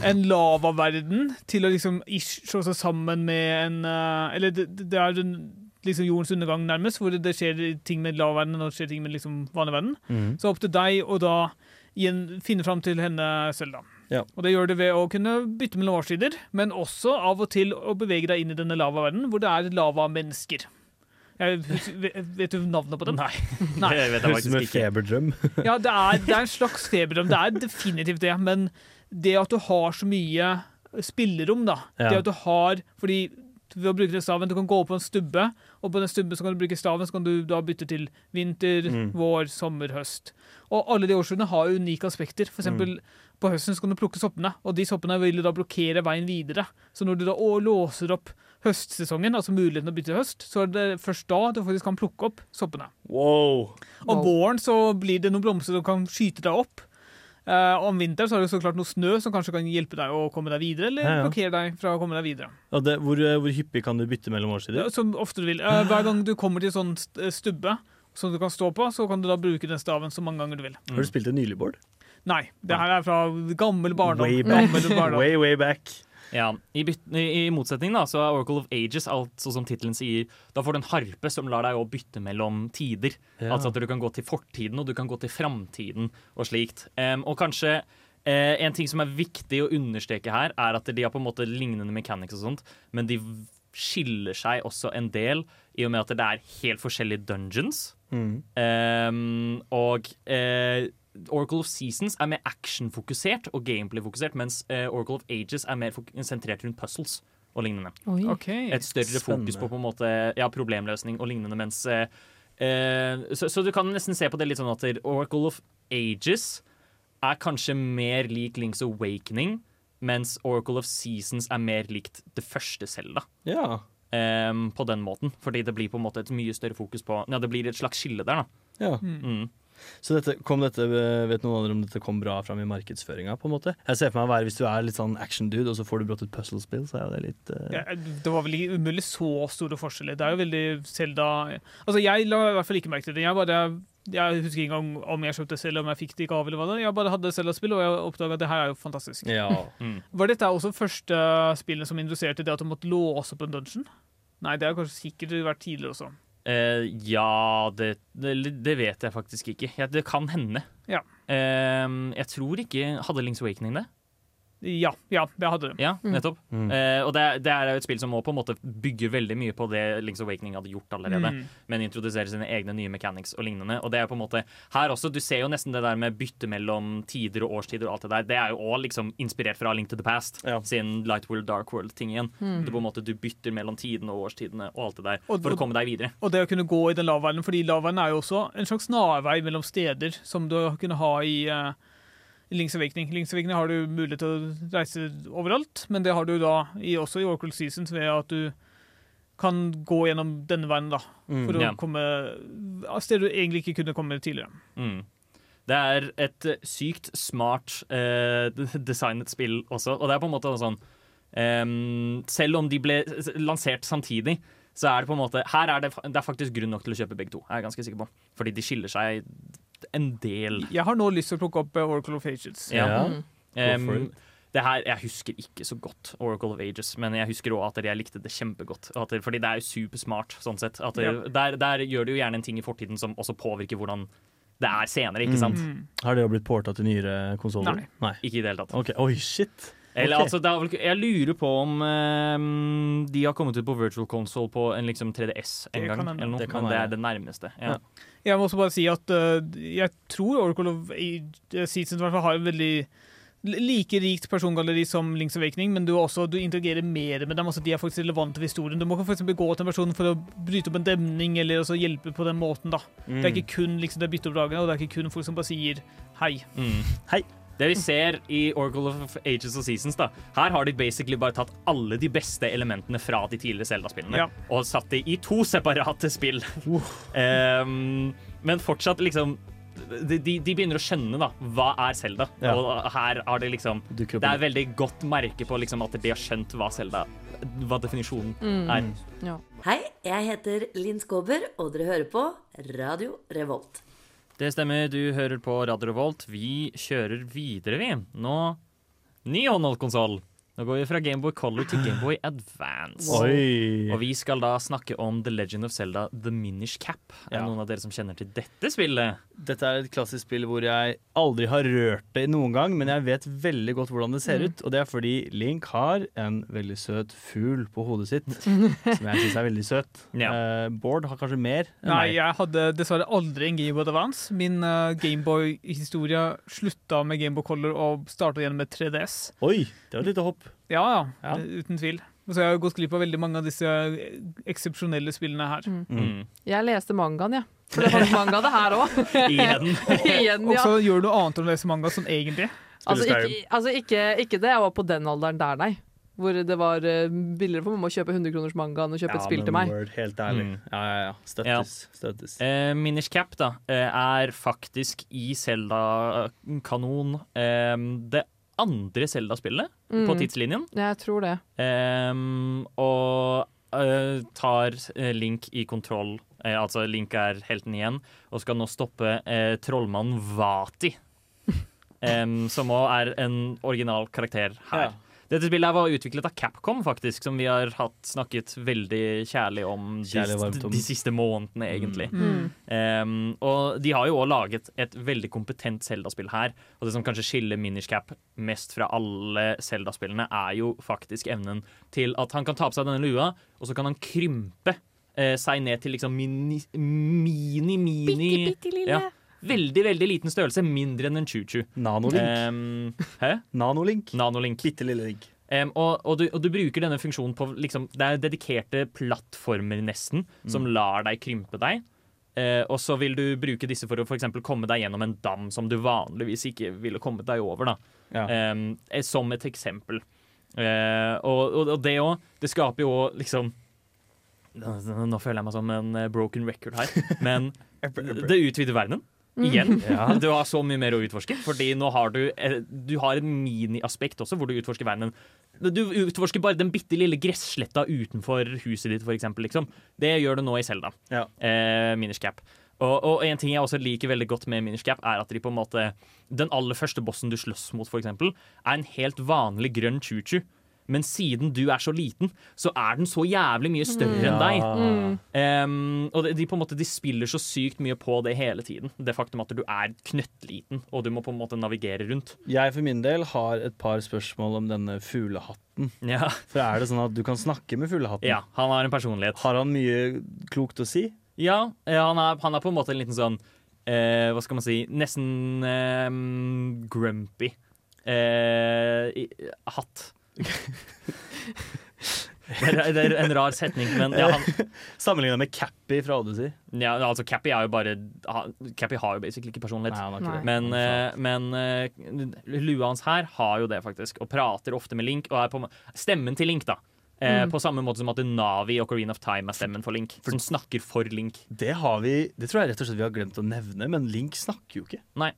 en lavaverden til å liksom ish slå seg sammen med en eh, Eller det, det er en, liksom jordens undergang, nærmest, hvor det, det skjer ting med lavaverdenen og det skjer ting med liksom vanlig verden. Mm. Så opp til deg å da finne fram til henne Selda. Ja. Og det gjør det ved å kunne bytte mellom årstider, men også av og til å bevege deg inn i denne lavaverdenen, hvor det er lavamennesker. Jeg vet du navnet på dem? Nei. Nei. Det vet jeg faktisk ikke. feberdrøm. Ja, det er, det er en slags feberdrøm. Det er definitivt det. Men det at du har så mye spillerom, da Ja. Det at du har Fordi ved å bruke den staven, du kan gå på en stubbe, og på den stubben så kan du bruke staven, så kan du da bytte til vinter, Mm. vår, sommer, høst. Og alle de årstidene har unike aspekter. For eksempel på høsten så kan du plukke soppene, og de soppene vil da blokkere veien videre. Så når du da å- låser opp høstsesongen, altså muligheten å bytte høst, så er det først da du faktisk kan plukke opp soppene. Wow. Om våren så blir det noen blomster som kan skyte deg opp. Uh, om vinteren så er det så klart noe snø som kanskje kan hjelpe deg å komme deg videre, eller Ja, ja. blokkere deg fra å komme deg videre. Og det, hvor, eh, hvor hyppig kan du bytte mellom årstider? Ja, Som ofte du vil. Uh, hver gang du kommer til sånn stubbe som du kan stå på, så kan du da bruke den staven så mange ganger du vil. Har du spilt det nylig, Bård? Nei, det her er fra gammel barndom. Way back. Gammel barndom. Way, way back. Ja, i, i, motsetning da, så er Oracle of Ages, altså som tittelen sier, da får du en harpe som lar deg å bytte mellom tider. Ja. Altså at du kan gå til fortiden og du kan gå til framtiden og slikt. Um, og kanskje uh, en ting som er viktig å understreke her, er at de har på en måte lignende mechanics og sånt, men de skiller seg også en del i og med at det er helt forskjellige dungeons. Mm. Um, og eh, Oracle of Seasons er mer actionfokusert og gameplay-fokusert, mens eh, Oracle of Ages er mer sentrert rundt puzzles og lignende. Okay. Et større fokus på på en måte ja, problemløsning og lignende, mens eh, eh, så, så du kan nesten se på det litt sånn at Oracle of Ages er kanskje mer lik Links Awakening, mens Oracle of Seasons er mer likt det første Selda. Ja. Um, på den måten, fordi det blir på en måte et mye større fokus på Ja, det blir et slags skille der, da. ja. Mm. Så dette, kom dette, eh, vet noen andre om dette kom bra fram i markedsføringa? på en måte? Jeg ser for meg å være Hvis du er litt sånn action-dude, og så får du brått et puzzlespill, så er jo det litt uh... Ja, det var vel ikke umulig så store forskjeller. Det er jo veldig Zelda Altså, jeg la i hvert fall ikke merke til det. Jeg bare jeg husker ikke engang om jeg kjøpte selv, om jeg fikk det i gave eller hva det Jeg bare hadde Zelda-spill, og jeg oppdaga at det her er jo fantastisk. Ja. Mm. Var dette også første spillet som induserte det at du måtte låse opp en dungeon? Nei, det har kanskje sikkert vært tidligere også. Eh, ja, det, det, vet jeg faktisk ikke. Ja, det kan hende. Ja. Uh, jeg tror ikke Hadde Links Awakening det? Ja, ja, det hadde det. Ja, nettopp. Mm. Uh, og det, er- det er jo et spill som på en måte bygger veldig mye på det Links Awakening hadde gjort allerede, Mm. men introduserer sine egne nye mechanics og lignende. Og det er på en måte her også, Du ser jo nesten det der med bytte mellom tider og årstider og alt det der. Det er jo òg liksom inspirert fra Link to the Past, Ja. sin Light World, Dark World-ting igjen. Mm. Du på en måte du bytter mellom tidene og årstidene og alt det der Og- for å komme deg videre. Og det å kunne gå i den lavveien, fordi lavveien er jo også en slags snarvei mellom steder som du kunne ha i uh, Links Awakening. Links Awakening har du mulighet til å reise overalt, men det har du da i, også i Oracle Seasons ved at du kan gå gjennom denne veien da, Mm. for å Ja. komme av steder du egentlig ikke kunne komme tidligere. Mm. Det er et sykt smart eh, designet spill også, og det er på en måte sånn eh, Selv om de ble lansert samtidig, så er det på en måte Her er det, det er faktisk grunn nok til å kjøpe begge to, er jeg ganske sikker på. Fordi de skiller seg en del. Jeg har nå lyst til å plukke opp eh, Oracle of Ages. Ja. Mm. It. det her, Jeg husker ikke så godt Oracle of Ages, men jeg husker også at jeg likte det kjempegodt. At det, fordi det er jo supersmart, sånn sett. At det, Ja. der, der gjør det jo gjerne en ting i fortiden som også påvirker hvordan det er senere, ikke sant? Mm. Har det jo blitt porta til nyere konsoller? Nei. Ikke i det hele tatt. Okay. Oi, shit. Eller okay. altså, det er vel, jeg lurer på om ehm, de har kommet ut på virtual console på en liksom 3DS en gang. kan. Eller noe, Det kan men det er det nærmeste. Ja. Ja. Jeg må også bare si at uh, jeg tror Oracle of Age- Seasons i hvert fall har en veldig like rikt persongalleri som Links Awakening, men du, også, du interagerer mer med dem. altså De er faktisk relevante for historien. Du må f.eks. gå til en person for å bryte opp en demning eller også hjelpe på den måten. da. Det er Mm. ikke kun liksom, det bytteoppdragene, og det er ikke kun folk som bare sier hei. Mm. Hei. Det vi ser i Oracle of Ages og Seasons, da her har de basically bare tatt alle de beste elementene fra de tidligere Zelda-spillene Ja. og satt de i to separate spill. Ehm, men fortsatt, liksom de, de, de begynner å skjønne da hva er Zelda. Ja. Og her har det liksom Det er veldig godt merke på liksom at de har skjønt hva Selda Hva definisjonen Mm. er. Ja. Hei, jeg heter Linn Skåber, og dere hører på Radio Revolt. Det stemmer, du hører på Radio Revolt. Vi kjører videre, vi. Nå ny håndholdtkonsoll. Nå går vi fra Gameboy Color til Gameboy Advance. Oi. Og vi skal da snakke om The Legend of Zelda The Minish Cap. Er det Ja. noen av dere som kjenner til dette spillet? Dette er et klassisk spill hvor jeg aldri har rørt det noen gang, men jeg vet veldig godt hvordan det ser Mm. ut. Og det er fordi Link har en veldig søt fugl på hodet sitt, som jeg syns er veldig søt. Eh, Bård har kanskje mer enn Nei, meg. jeg hadde dessverre aldri en Gameboy Advance. Min uh, Gameboy-historie slutta med Gameboy Color og starta igjen med 3DS. Oi, det var et lite hopp. Ja, ja, Ja. uten tvil. Og så har jeg gått glipp av veldig mange av disse eh, eksepsjonelle spillene her. Mm. Jeg leste mangaen, jeg. For det fantes manga det her òg. Igjen. Igjen, Og så gjør du noe annet enn å lese manga sånn egentlig. Altså, ikke, altså ikke, ikke det jeg var på den alderen der, nei. Hvor det var uh, billigere for mamma å kjøpe 100 kroners manga enn å kjøpe et spill til meg. Word, helt ærlig. Mm. Ja, ja, ja. Støttes. støttes. Uh, Minish Cap da, eh, er faktisk i Zelda-kanon uh, det andre Zelda-spillet på Mm. tidslinjen. Jeg tror det. Um, og uh, tar eh, Link i kontroll. Uh, altså Link er helten igjen og skal nå stoppe uh, trollmannen Vati. Um, som òg er en original karakter her. Ja. Dette spillet her var utviklet av Capcom, faktisk, som vi har hatt snakket veldig kjærlig om de, Kjærlig de, om. de siste månedene, egentlig. Mm. Um, og de har jo òg laget et veldig kompetent Zelda-spill her. Og det som kanskje skiller Minish Cap mest fra alle Zelda-spillene, er jo faktisk evnen til at han kan ta på seg denne lua, og så kan han krympe eh, seg ned til liksom mini, mini, mini Bitte, bitte lille. Ja, Veldig, veldig liten størrelse. Mindre enn en choo-choo. Nanolink. Um, hæ? Nanolink. Nanolink. Bitte lille link. Um, og, og, du, og du bruker denne funksjonen på liksom, Det er dedikerte plattformer, nesten, som Mm. lar deg krympe deg. Uh, og så vil du bruke disse for å for komme deg gjennom en dam som du vanligvis ikke ville kommet deg over. Ja. Eh, som et eksempel. Uh, og, og, det òg. Det skaper jo òg liksom Nå føler jeg meg som en broken record her, men det utvider verdenen. Igjen. Ja. Du har så mye mer å utforske. Fordi nå har du eh, Du har et miniaspekt også, hvor du utforsker verden. Du utforsker bare den bitte lille gressletta utenfor huset ditt, eksempel, liksom. Det gjør du nå i Selda. Ja. Eh, Minish Cap. Og, og en ting jeg også liker veldig godt med Minish Cap, er at de på en måte Den aller første bossen du slåss mot, eksempel, er en helt vanlig grønn choo-choo. Men siden du er så liten, så er den så jævlig mye større enn deg. Mm. Um, og de, de, på en måte, de spiller så sykt mye på det hele tiden. Det faktum at du er knøttliten, og du må på en måte navigere rundt. Jeg for min del har et par spørsmål om denne fuglehatten. Ja. For er det sånn at du kan snakke med fuglehatten? Ja, han har en personlighet. Har han mye klokt å si? Ja, eh, han er, han er på en måte en liten sånn eh, Hva skal man si Nesten eh, grumpy eh, hatt. Det, er, det er en rar setning, men ja, han, Sammenligna med Cappy fra Odyssey. ja, altså Cappy er jo bare han- Cappy har jo basically ikke personlighet. Nei, han har ikke det. Men, eh, men eh, lua hans her har jo det, faktisk. Og prater ofte med Link. Og er på, stemmen til Link, da. Eh, Mm. På samme måte som at Navi og Coreen of Time er stemmen for Link. Som snakker for Link. Det har vi Det tror jeg rett og slett vi har glemt å nevne, men Link snakker jo ikke. Nei.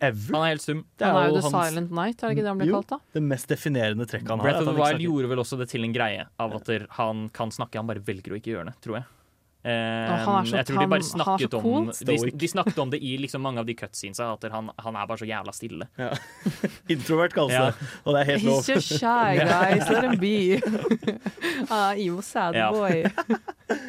Ever. Han er helt stum. Det Han er jo jo The hans- Silent Night, er det ikke det han blir Jo, kalt da? Det mest definerende trekket han har. Breath of the Wild gjorde vel også det til en greie av at han kan snakke, han bare velger å ikke gjøre det, tror jeg. Han så- jeg tror de bare han- han snakket cool. om de, de snakket om det i liksom mange av de cutscenesa, at han, han er bare så jævla stille. Ja. Introvert kalles Ja. det, og det er helt lov. He's just shy, guys. Let him be. ah, emo sad Ja. boy.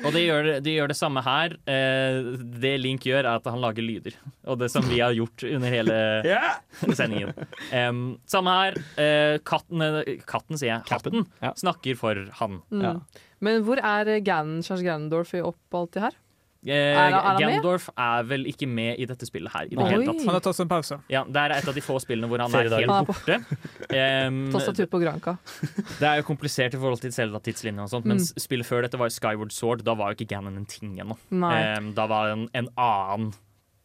Og de gjør, de gjør det samme her. Eh, det Link gjør, er at han lager lyder. Og det som vi har gjort under hele yeah. sendingen. Um, samme her. Eh, katten, katten, sier jeg. Hatten snakker for han. Mm. Men hvor er Ganon Charles Ganondorf i opp alt det her? Eh, Er er han er vel ikke med i dette spillet her i det hele tatt. Han har tatt seg en pause. Ja, Det er et av de få spillene hvor han er helt Han er borte. Um, Tastatur på Granka. det er jo komplisert i forhold til Zelda-tidslinjen og sånt, men Mm. spillet før dette var Skyward Sword. Da var jo ikke Ganon en ting ennå. Um, da var en, en annen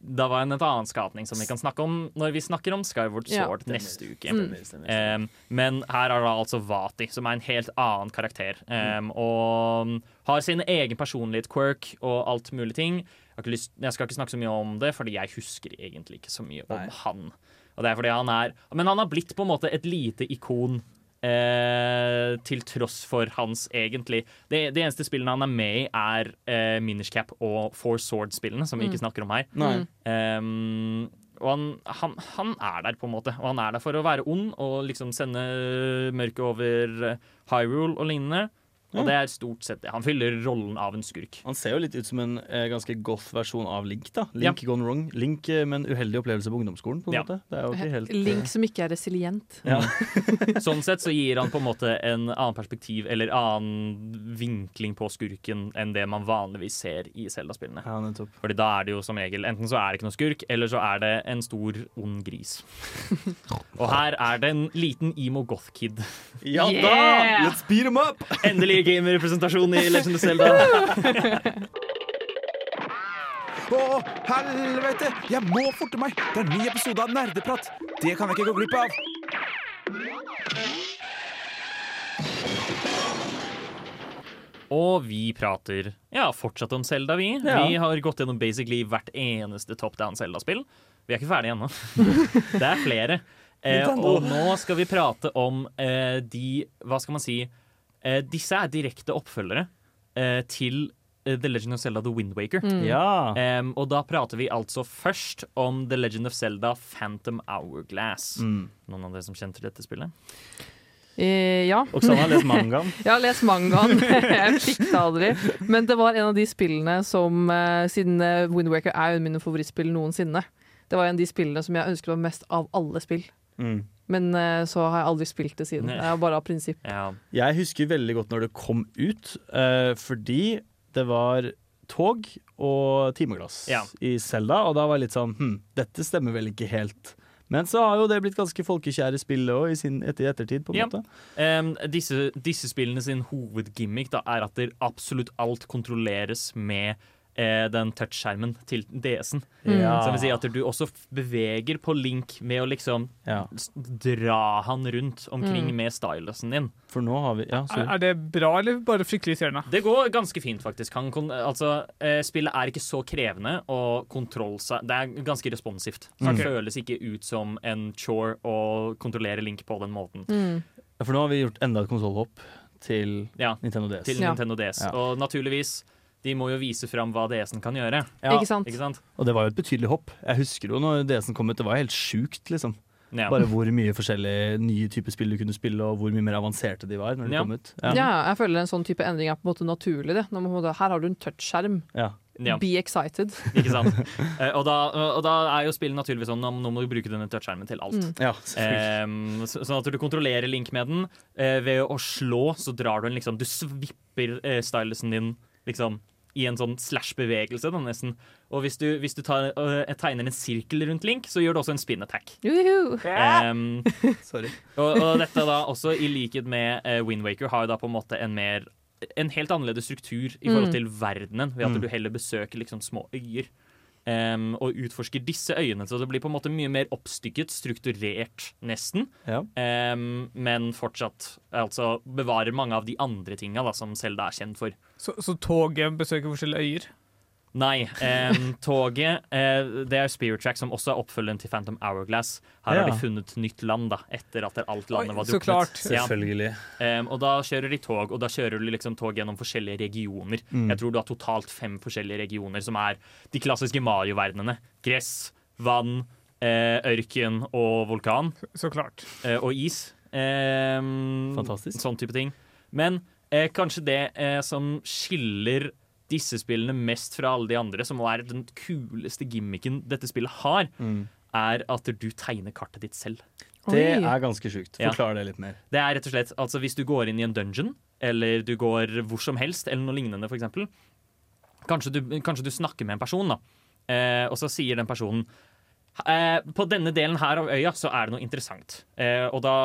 Da var en et annen skapning som vi kan snakke om når vi snakker om Skyward Ja. Sword neste uke. Mm. Um, men her er det altså Vati, som er en helt annen karakter. Um, og har sin egen personlighet, quirk og alt mulig ting. Jeg, har ikke lyst, jeg skal ikke snakke så mye om det, fordi jeg husker egentlig ikke så mye om han. Og det er fordi han er Men han har blitt på en måte et lite ikon. Eh, til tross for hans egentlig Det, det eneste spillene han er med i, er eh, Minish Cap og Four Sword-spillene, som vi ikke Mm. snakker om her. Nei. Um, og han, han, han er der, på en måte. Og han er der for å være ond og liksom sende mørket over eh, Hyrule og lignende. Og det er stort sett det. Han fyller rollen av en skurk. Han ser jo litt ut som en eh, ganske goth-versjon av Link. da Link gone wrong. Link eh, med en uheldig opplevelse på ungdomsskolen. På en Ja. måte Det er jo ikke helt eh, Link som ikke er resilient. Ja. sånn sett så gir han på en måte en annen perspektiv eller annen vinkling på skurken enn det man vanligvis ser i Zelda-spillene. Ja, nettopp. Fordi da er det jo som regel enten så er det ikke noe skurk, eller så er det en stor, ond gris. Og her er det en liten emo goth-kid. Ja da! Yeah! Let's beat him up! Endelig gamerrepresentasjon i Legend of Zelda. Å, helvete! Jeg må forte meg! Det er en ny episode av Nerdeprat. Det kan jeg ikke gå glipp av. Og vi prater ja, fortsatt om Zelda, vi. Ja. Vi har gått gjennom basically hvert eneste Top Down Selda-spill. Vi er ikke ferdige ennå. det er flere. Eh, og nå skal vi prate om eh, de Hva skal man si? Eh, disse er direkte oppfølgere eh, til eh, The Legend of Zelda The Wind Waker. Mm. Ja. Um, og da prater vi altså først om The Legend of Zelda Phantom Hourglass. Mm. Noen av dere som kjente til dette spillet? Eh, ja. Oksana har lest mangaen. Har lest mangaen. jeg fikk det aldri. Men det var en av de spillene som Siden Wind Waker er jo mine favorittspill noensinne. Det var en av de spillene som jeg ønsket meg mest av alle spill. Mm. Men eh, så har jeg aldri spilt det siden. Jeg Det er bare av prinsipp. Jeg husker veldig godt når det kom ut, eh, fordi det var tog og timeglass Ja. i Selda, og da var jeg litt sånn hm, dette stemmer vel ikke helt. Men så har jo det blitt ganske folkekjære spill òg, i sin- etter ettertid, på en Ja. måte. Um, disse, disse spillene sin hovedgimmick da, er at det absolutt alt kontrolleres med den touchskjermen til DS-en. Ja. Som vil si at du også beveger på Link med å liksom ja. dra han rundt omkring Mm. med stylusen din. For nå har vi Ja, Er, er det bra, eller bare fryktelig irriterende? Det går ganske fint, faktisk. Han, kon- altså, eh, spillet er ikke så krevende, og kontroll seg Det er ganske responsivt. Så Mm. Det føles ikke ut som en chore å kontrollere Link på den måten. Mm. for nå har vi gjort enda et konsollhopp til Ja, Nintendo DS. Til Nintendo DS. Og naturligvis, de må jo vise fram hva DS-en kan gjøre. Ja. Ikke sant? Ikke sant? Og det var jo et betydelig hopp. Jeg husker jo når DS-en kom ut, det var helt sjukt, liksom. Ja. Bare hvor mye forskjellige nye typer spill du kunne spille, og hvor mye mer avanserte de var når de Ja. kom ut. Ja. jeg føler en sånn type endring er på en måte naturlig. Det. Når man, på en måte- her har du en touchskjerm. Ja. Ja. Be excited. Ikke sant? Eh, og, da, og da er jo spillet naturligvis sånn nå, nå må du bruke denne touchskjermen til alt. Mm. Ja. Så, sånn at du kontrollerer Link med den. Eh, ved å slå så drar du den liksom Du svipper eh, stylusen din liksom i en sånn slash-bevegelse, da, nesten. Og hvis du, hvis du tar, uh, tegner en sirkel rundt Link, så gjør du også en spin attack. Em, Sorry. og, og dette da også, i likhet med uh, Windwaker, har jo da på en måte en mer en helt annerledes struktur i forhold Mm. til verdenen, ved at Mm. du heller besøker liksom små øyer. Em, og utforsker disse øyene, så det blir på en måte mye mer oppstykket, strukturert, nesten. Ja. Um, men fortsatt altså bevarer mange av de andre tinga som Selda er kjent for. Så, så toget besøker forskjellige øyer? Nei, em, toget eh, Det er Spirit Track, som også er oppfølgeren til Phantom Hourglass. Her Ja. har de funnet nytt land da, etter at alt landet Oi, var så klart. Ja. Selvfølgelig. Em, og da kjører de tog, og da kjører du liksom tog gjennom forskjellige regioner. Mm. Jeg tror du har totalt fem forskjellige regioner, som er de klassiske Mario-verdenene. Gress, vann, eh, ørken og vulkan. Så klart. Eh, og is. Fantastisk. Sånn type ting. Men eh, kanskje det eh, som skiller disse spillene mest fra alle de andre, som er den kuleste gimmicken dette spillet har, Mm. er at du tegner kartet ditt selv. Det er ganske sjukt. Ja. Forklar det litt mer. Det er rett og slett, altså Hvis du går inn i en dungeon, eller du går hvor som helst, eller noe lignende, for eksempel, kanskje, du, kanskje du snakker med en person, da. Eh, og så sier den personen eh, På denne delen her av øya så er det noe interessant. Eh, og da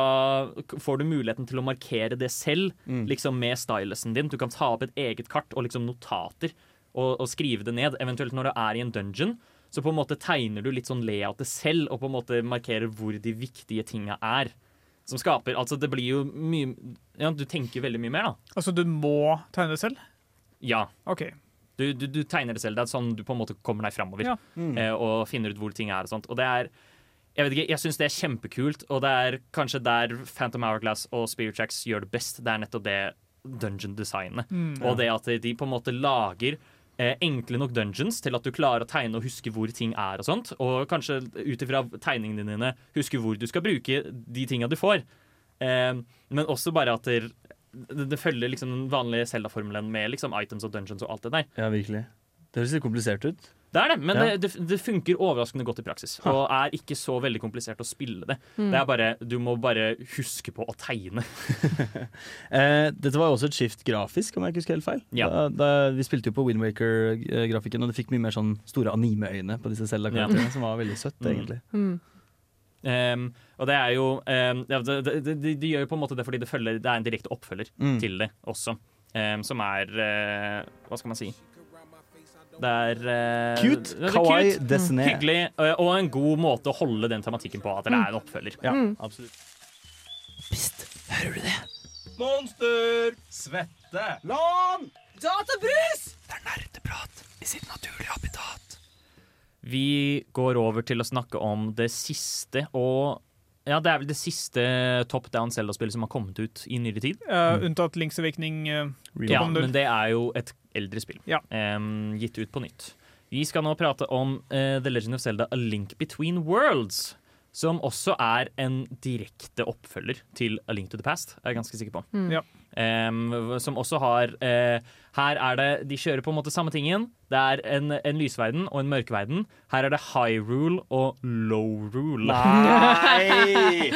får du muligheten til å markere det selv, liksom med stylusen din. Du kan ta opp et eget kart og liksom notater og, og skrive det ned. Eventuelt når du er i en dungeon, så på en måte tegner du litt sånn layoutet selv og på en måte markerer hvor de viktige tinga er. Som skaper Altså, det blir jo mye Ja, du tenker veldig mye mer, da. Altså, du må tegne det selv? Ja. OK. Du, du, du tegner det selv. Det er sånn du på en måte kommer deg framover Ja. Mm. eh, og finner ut hvor ting er. og sånt. Og det er Jeg vet ikke, jeg syns det er kjempekult, og det er kanskje der Phantom Hourglass og Spirit Tracks gjør det best. Det er nettopp det dungeon-designet. Mm. Og det at de på en måte lager eh, enkle nok dungeons til at du klarer å tegne og huske hvor ting er. Og sånt Og kanskje ut ifra tegningene dine huske hvor du skal bruke de tinga du får. Eh, men også bare at det, det, det følger liksom den vanlige Zelda-formelen med liksom items og dungeons og alt det der. Ja, virkelig. Det høres litt komplisert ut. Det er det, men Ja. det, det, det funker overraskende godt i praksis. Ha. Og er ikke så veldig komplisert å spille det. Mm. Det er bare, Du må bare huske på å tegne. Eh, dette var jo også et skift grafisk, om jeg ikke husker helt feil. Ja. Da, da, vi spilte jo på Windwaker-grafikken, og det fikk mye mer sånn store anime-øyne på disse Zelda-karakterene, Ja. som var veldig søtt, Mm. Um, og det er jo um, det, det, de, de gjør jo på en måte det fordi det, følger, det er en direkte oppfølger Mm. til det også. Um, som er uh, Hva skal man si? Det er uh, Cute, det er kawaii, Desiné. Hyggelig, uh, og en god måte å holde den tematikken på. At det er en oppfølger. Ja, Mm. absolutt. Hører du det? Monster! Svette! Lan! Databrus! Det er nerdeprat i sitt naturlige habitat. Vi går over til å snakke om det siste og Ja, det er vel det siste top down Zelda-spillet som har kommet ut i nyere tid. Uh, unntatt Links Awakening. Uh, Ja, men det er jo et eldre spill. Ja. Um, gitt ut på nytt. Vi skal nå prate om uh, The Legend of Zelda A Link Between Worlds. Som også er en direkte oppfølger til A Link to the Past, er jeg ganske sikker på. Mm. Ja. Em, som også har uh, Her er det De kjører på en måte samme tingen. Det er en, en lysverden og en mørkverden. Her er det high rule og low rule. Nei!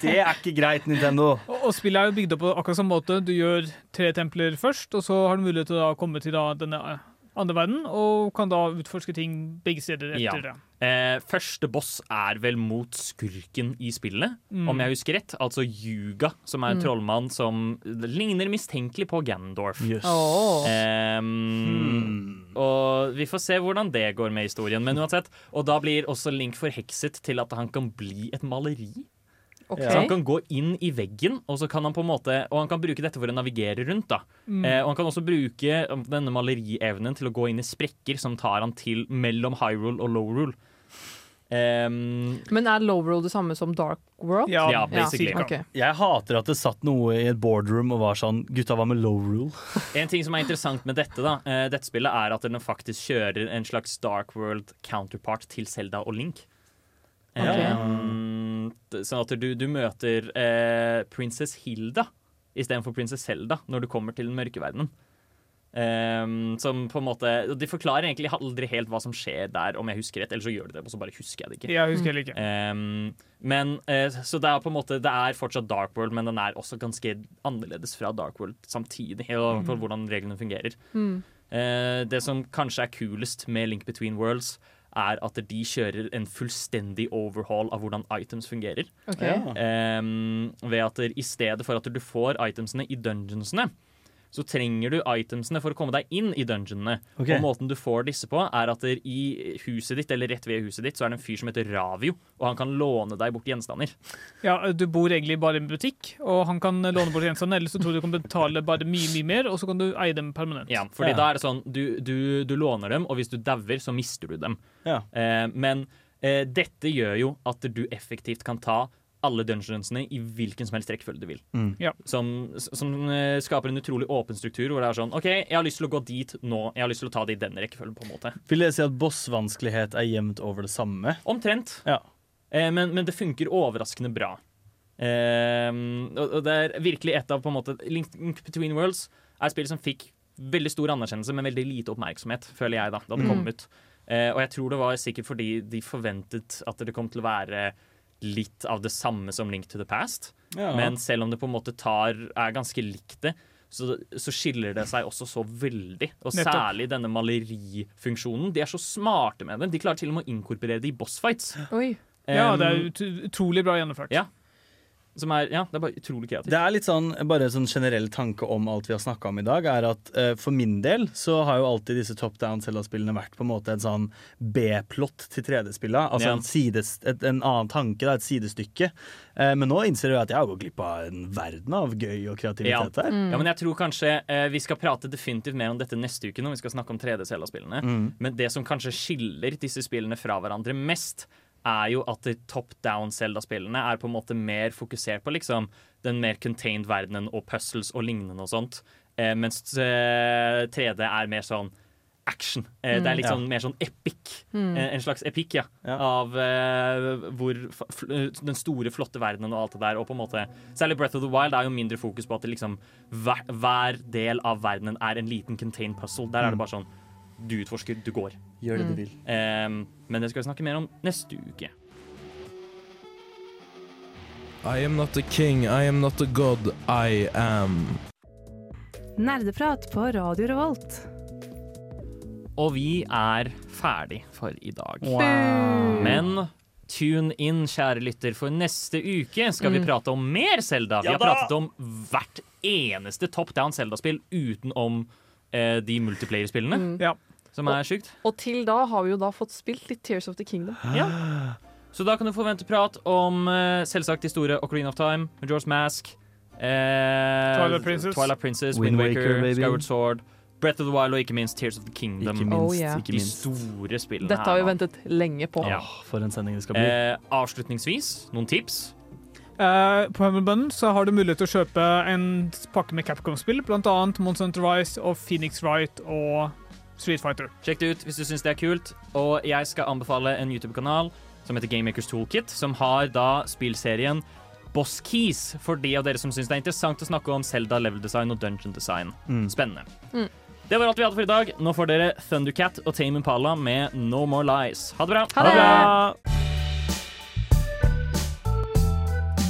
Det er ikke greit, Nintendo. Og, og spillet er jo bygd opp på akkurat samme måte. Du gjør tre templer først, og så har du mulighet til å da komme til da denne eh, andre verden, og kan da utforske ting begge steder Ja. etter det. Eh, første boss er vel mot skurken i spillet, Mm. om jeg husker rett. Altså Yuga, som er en Mm. trollmann som ligner mistenkelig på Gandorf. Yes. Åh. Ehm, Og vi får se hvordan det går med historien. Men uansett, Og da blir også Link forhekset til at han kan bli et maleri. Ok. Så han kan gå inn i veggen, og så kan han på en måte Og han kan bruke dette for å navigere rundt. da Mm. eh, Og han kan også bruke denne malerievnen til å gå inn i sprekker som tar han til mellom high rule og low rule. Um, Men er low roll det samme som dark world? Ja, basically. ok. Jeg hater at det satt noe i et boardroom og var sånn Gutta, hva med low rule? En ting som er interessant med dette, da, eh, dette spillet, er at den faktisk kjører en slags Dark World counterpart til Zelda og Link. Okay. Eh, d- sånn at du, du møter eh, Princess Hilda istedenfor Princess Zelda når du kommer til den mørke verdenen. Um, som på en måte De forklarer egentlig aldri helt hva som skjer der, om jeg husker rett. Eller så gjør de det, og så bare husker jeg det ikke. Jeg husker ikke. Um, men uh, Så det er på en måte Det er fortsatt Dark World, men den er også ganske annerledes fra Dark World samtidig. Og Mm. for hvordan reglene fungerer. Mm. Uh, det som kanskje er kulest med Link Between Worlds, er at de kjører en fullstendig overhaul av hvordan items fungerer. Okay. Ja. Em, ved at i stedet for at du får itemsene i dungeonsene, så trenger du itemsene for å komme deg inn i dungeonene. Okay. Og måten du får disse på, er at i huset ditt, eller rett ved huset ditt, så er det en fyr som heter Ravio, og han kan låne deg bort gjenstander. Ja, Du bor egentlig bare i en butikk, og han kan låne bort gjenstandene, ellers så tror du du kan betale bare mye mye mer, og så kan du eie dem permanent. Ja, fordi da er det sånn, du, du, du låner dem, og hvis du dauer, så mister du dem. Ja. Eh, men eh, dette gjør jo at du effektivt kan ta alle dungeonsene i hvilken som helst rekkefølge du vil. Mm. Ja. Som, som eh, skaper en utrolig åpen struktur, hvor det er sånn OK, jeg har lyst til å gå dit nå. Jeg har lyst til å ta det i denne rekkefølgen, på en måte. Vil det si at bossvanskelighet er jevnt over det samme? Omtrent. Ja. Eh, men, men det funker overraskende bra. Eh, og, og det er virkelig et av på en måte Link, Link Between Worlds er et spill som fikk veldig stor anerkjennelse, men veldig lite oppmerksomhet, føler jeg, da da det Mm. kom ut. Eh, og jeg tror det var sikkert fordi de forventet at det kom til å være litt av det samme som Link to the Past. Ja. Men selv om det på en måte tar, er ganske likt det, så, så skiller det seg også så veldig. Og Nettopp. særlig denne malerifunksjonen. De er så smarte med det. De klarer til og med å inkorporere det i bossfights. Oi. Ja, Um, det er ut utrolig bra gjennomført. Ja. Som er, ja, det er bare utrolig kreativt. Det er litt sånn, bare en sånn generell tanke om alt vi har snakka om i dag, er at uh, for min del så har jo alltid disse top down Zelda-spillene vært på en måte en sånn B-plott til 3D-spilla. Altså Ja. en, sides, et, en annen tanke, da, et sidestykke. Uh, men nå innser jeg at jeg har gått glipp av en verden av gøy og Ja. kreativitet Mm. ja, men jeg tror kanskje uh, Vi skal prate definitivt mer om dette neste uke når vi skal snakke om 3D-Zelda-spillene. Mm. Men det som kanskje skiller disse spillene fra hverandre mest, er jo at de top down Zelda-spillene er på en måte mer fokusert på liksom den mer contained verdenen og puzzles og lignende og sånt. Eh, mens eh, 3D er mer sånn action. Eh, det er litt Ja. sånn mer sånn epic. Mm. Eh, en slags epic, ja. Ja. Av eh, hvor den store, flotte verdenen og alt det der. Og på en måte Særlig Breath of the Wild er jo mindre fokus på at det liksom hver, hver del av verdenen er en liten contained puzzle. Der er det bare sånn du utforsker, du går. Gjør det du vil. Um, men det skal vi snakke mer om neste uke. I am not a king, I am not a god, I am. Nerdeprat på Radio Revolt. Og vi er ferdig for i dag. Wow. Men tune in, kjære lytter, for neste uke skal vi Mm. prate om mer Zelda. Vi har pratet om hvert eneste top down Zelda-spill utenom eh, de multiplayer-spillene, Mm. Ja. som er sjukt. Og til da har vi jo da fått spilt litt Tears of the Kingdom. Ja. Så da kan du forvente prat om eh, selvsagt de store Ocarina of Time, George Mask, eh, Twilight Princess. Twilight Princess Wind Wind Waker, Waker. Skyward Sword, Breath of the Wild og ikke minst Tears of the Kingdom. Ikke minst. Oh, yeah. ikke De store spillene Dette har vi ventet lenge på. Ja. For en sending det skal bli. Eh, avslutningsvis, noen tips? Eh, på så har du mulighet til å kjøpe en pakke med Capcom-spill, blant annet Monster Hunter Rise og Phoenix Wright og Street Fighter. Sjekk det ut hvis du syns det er kult. Og jeg skal anbefale en YouTube-kanal som heter Gamemakers Toolkit, som har da spillserien Boss Keys, for de av dere som syns det er interessant å snakke om Zelda level design og dungeon design. Mm. Spennende. Mm. Det var alt vi hadde for i dag. Nå får dere Thundercat og Tame Impala med No More Lies. Ha det bra. Ha det!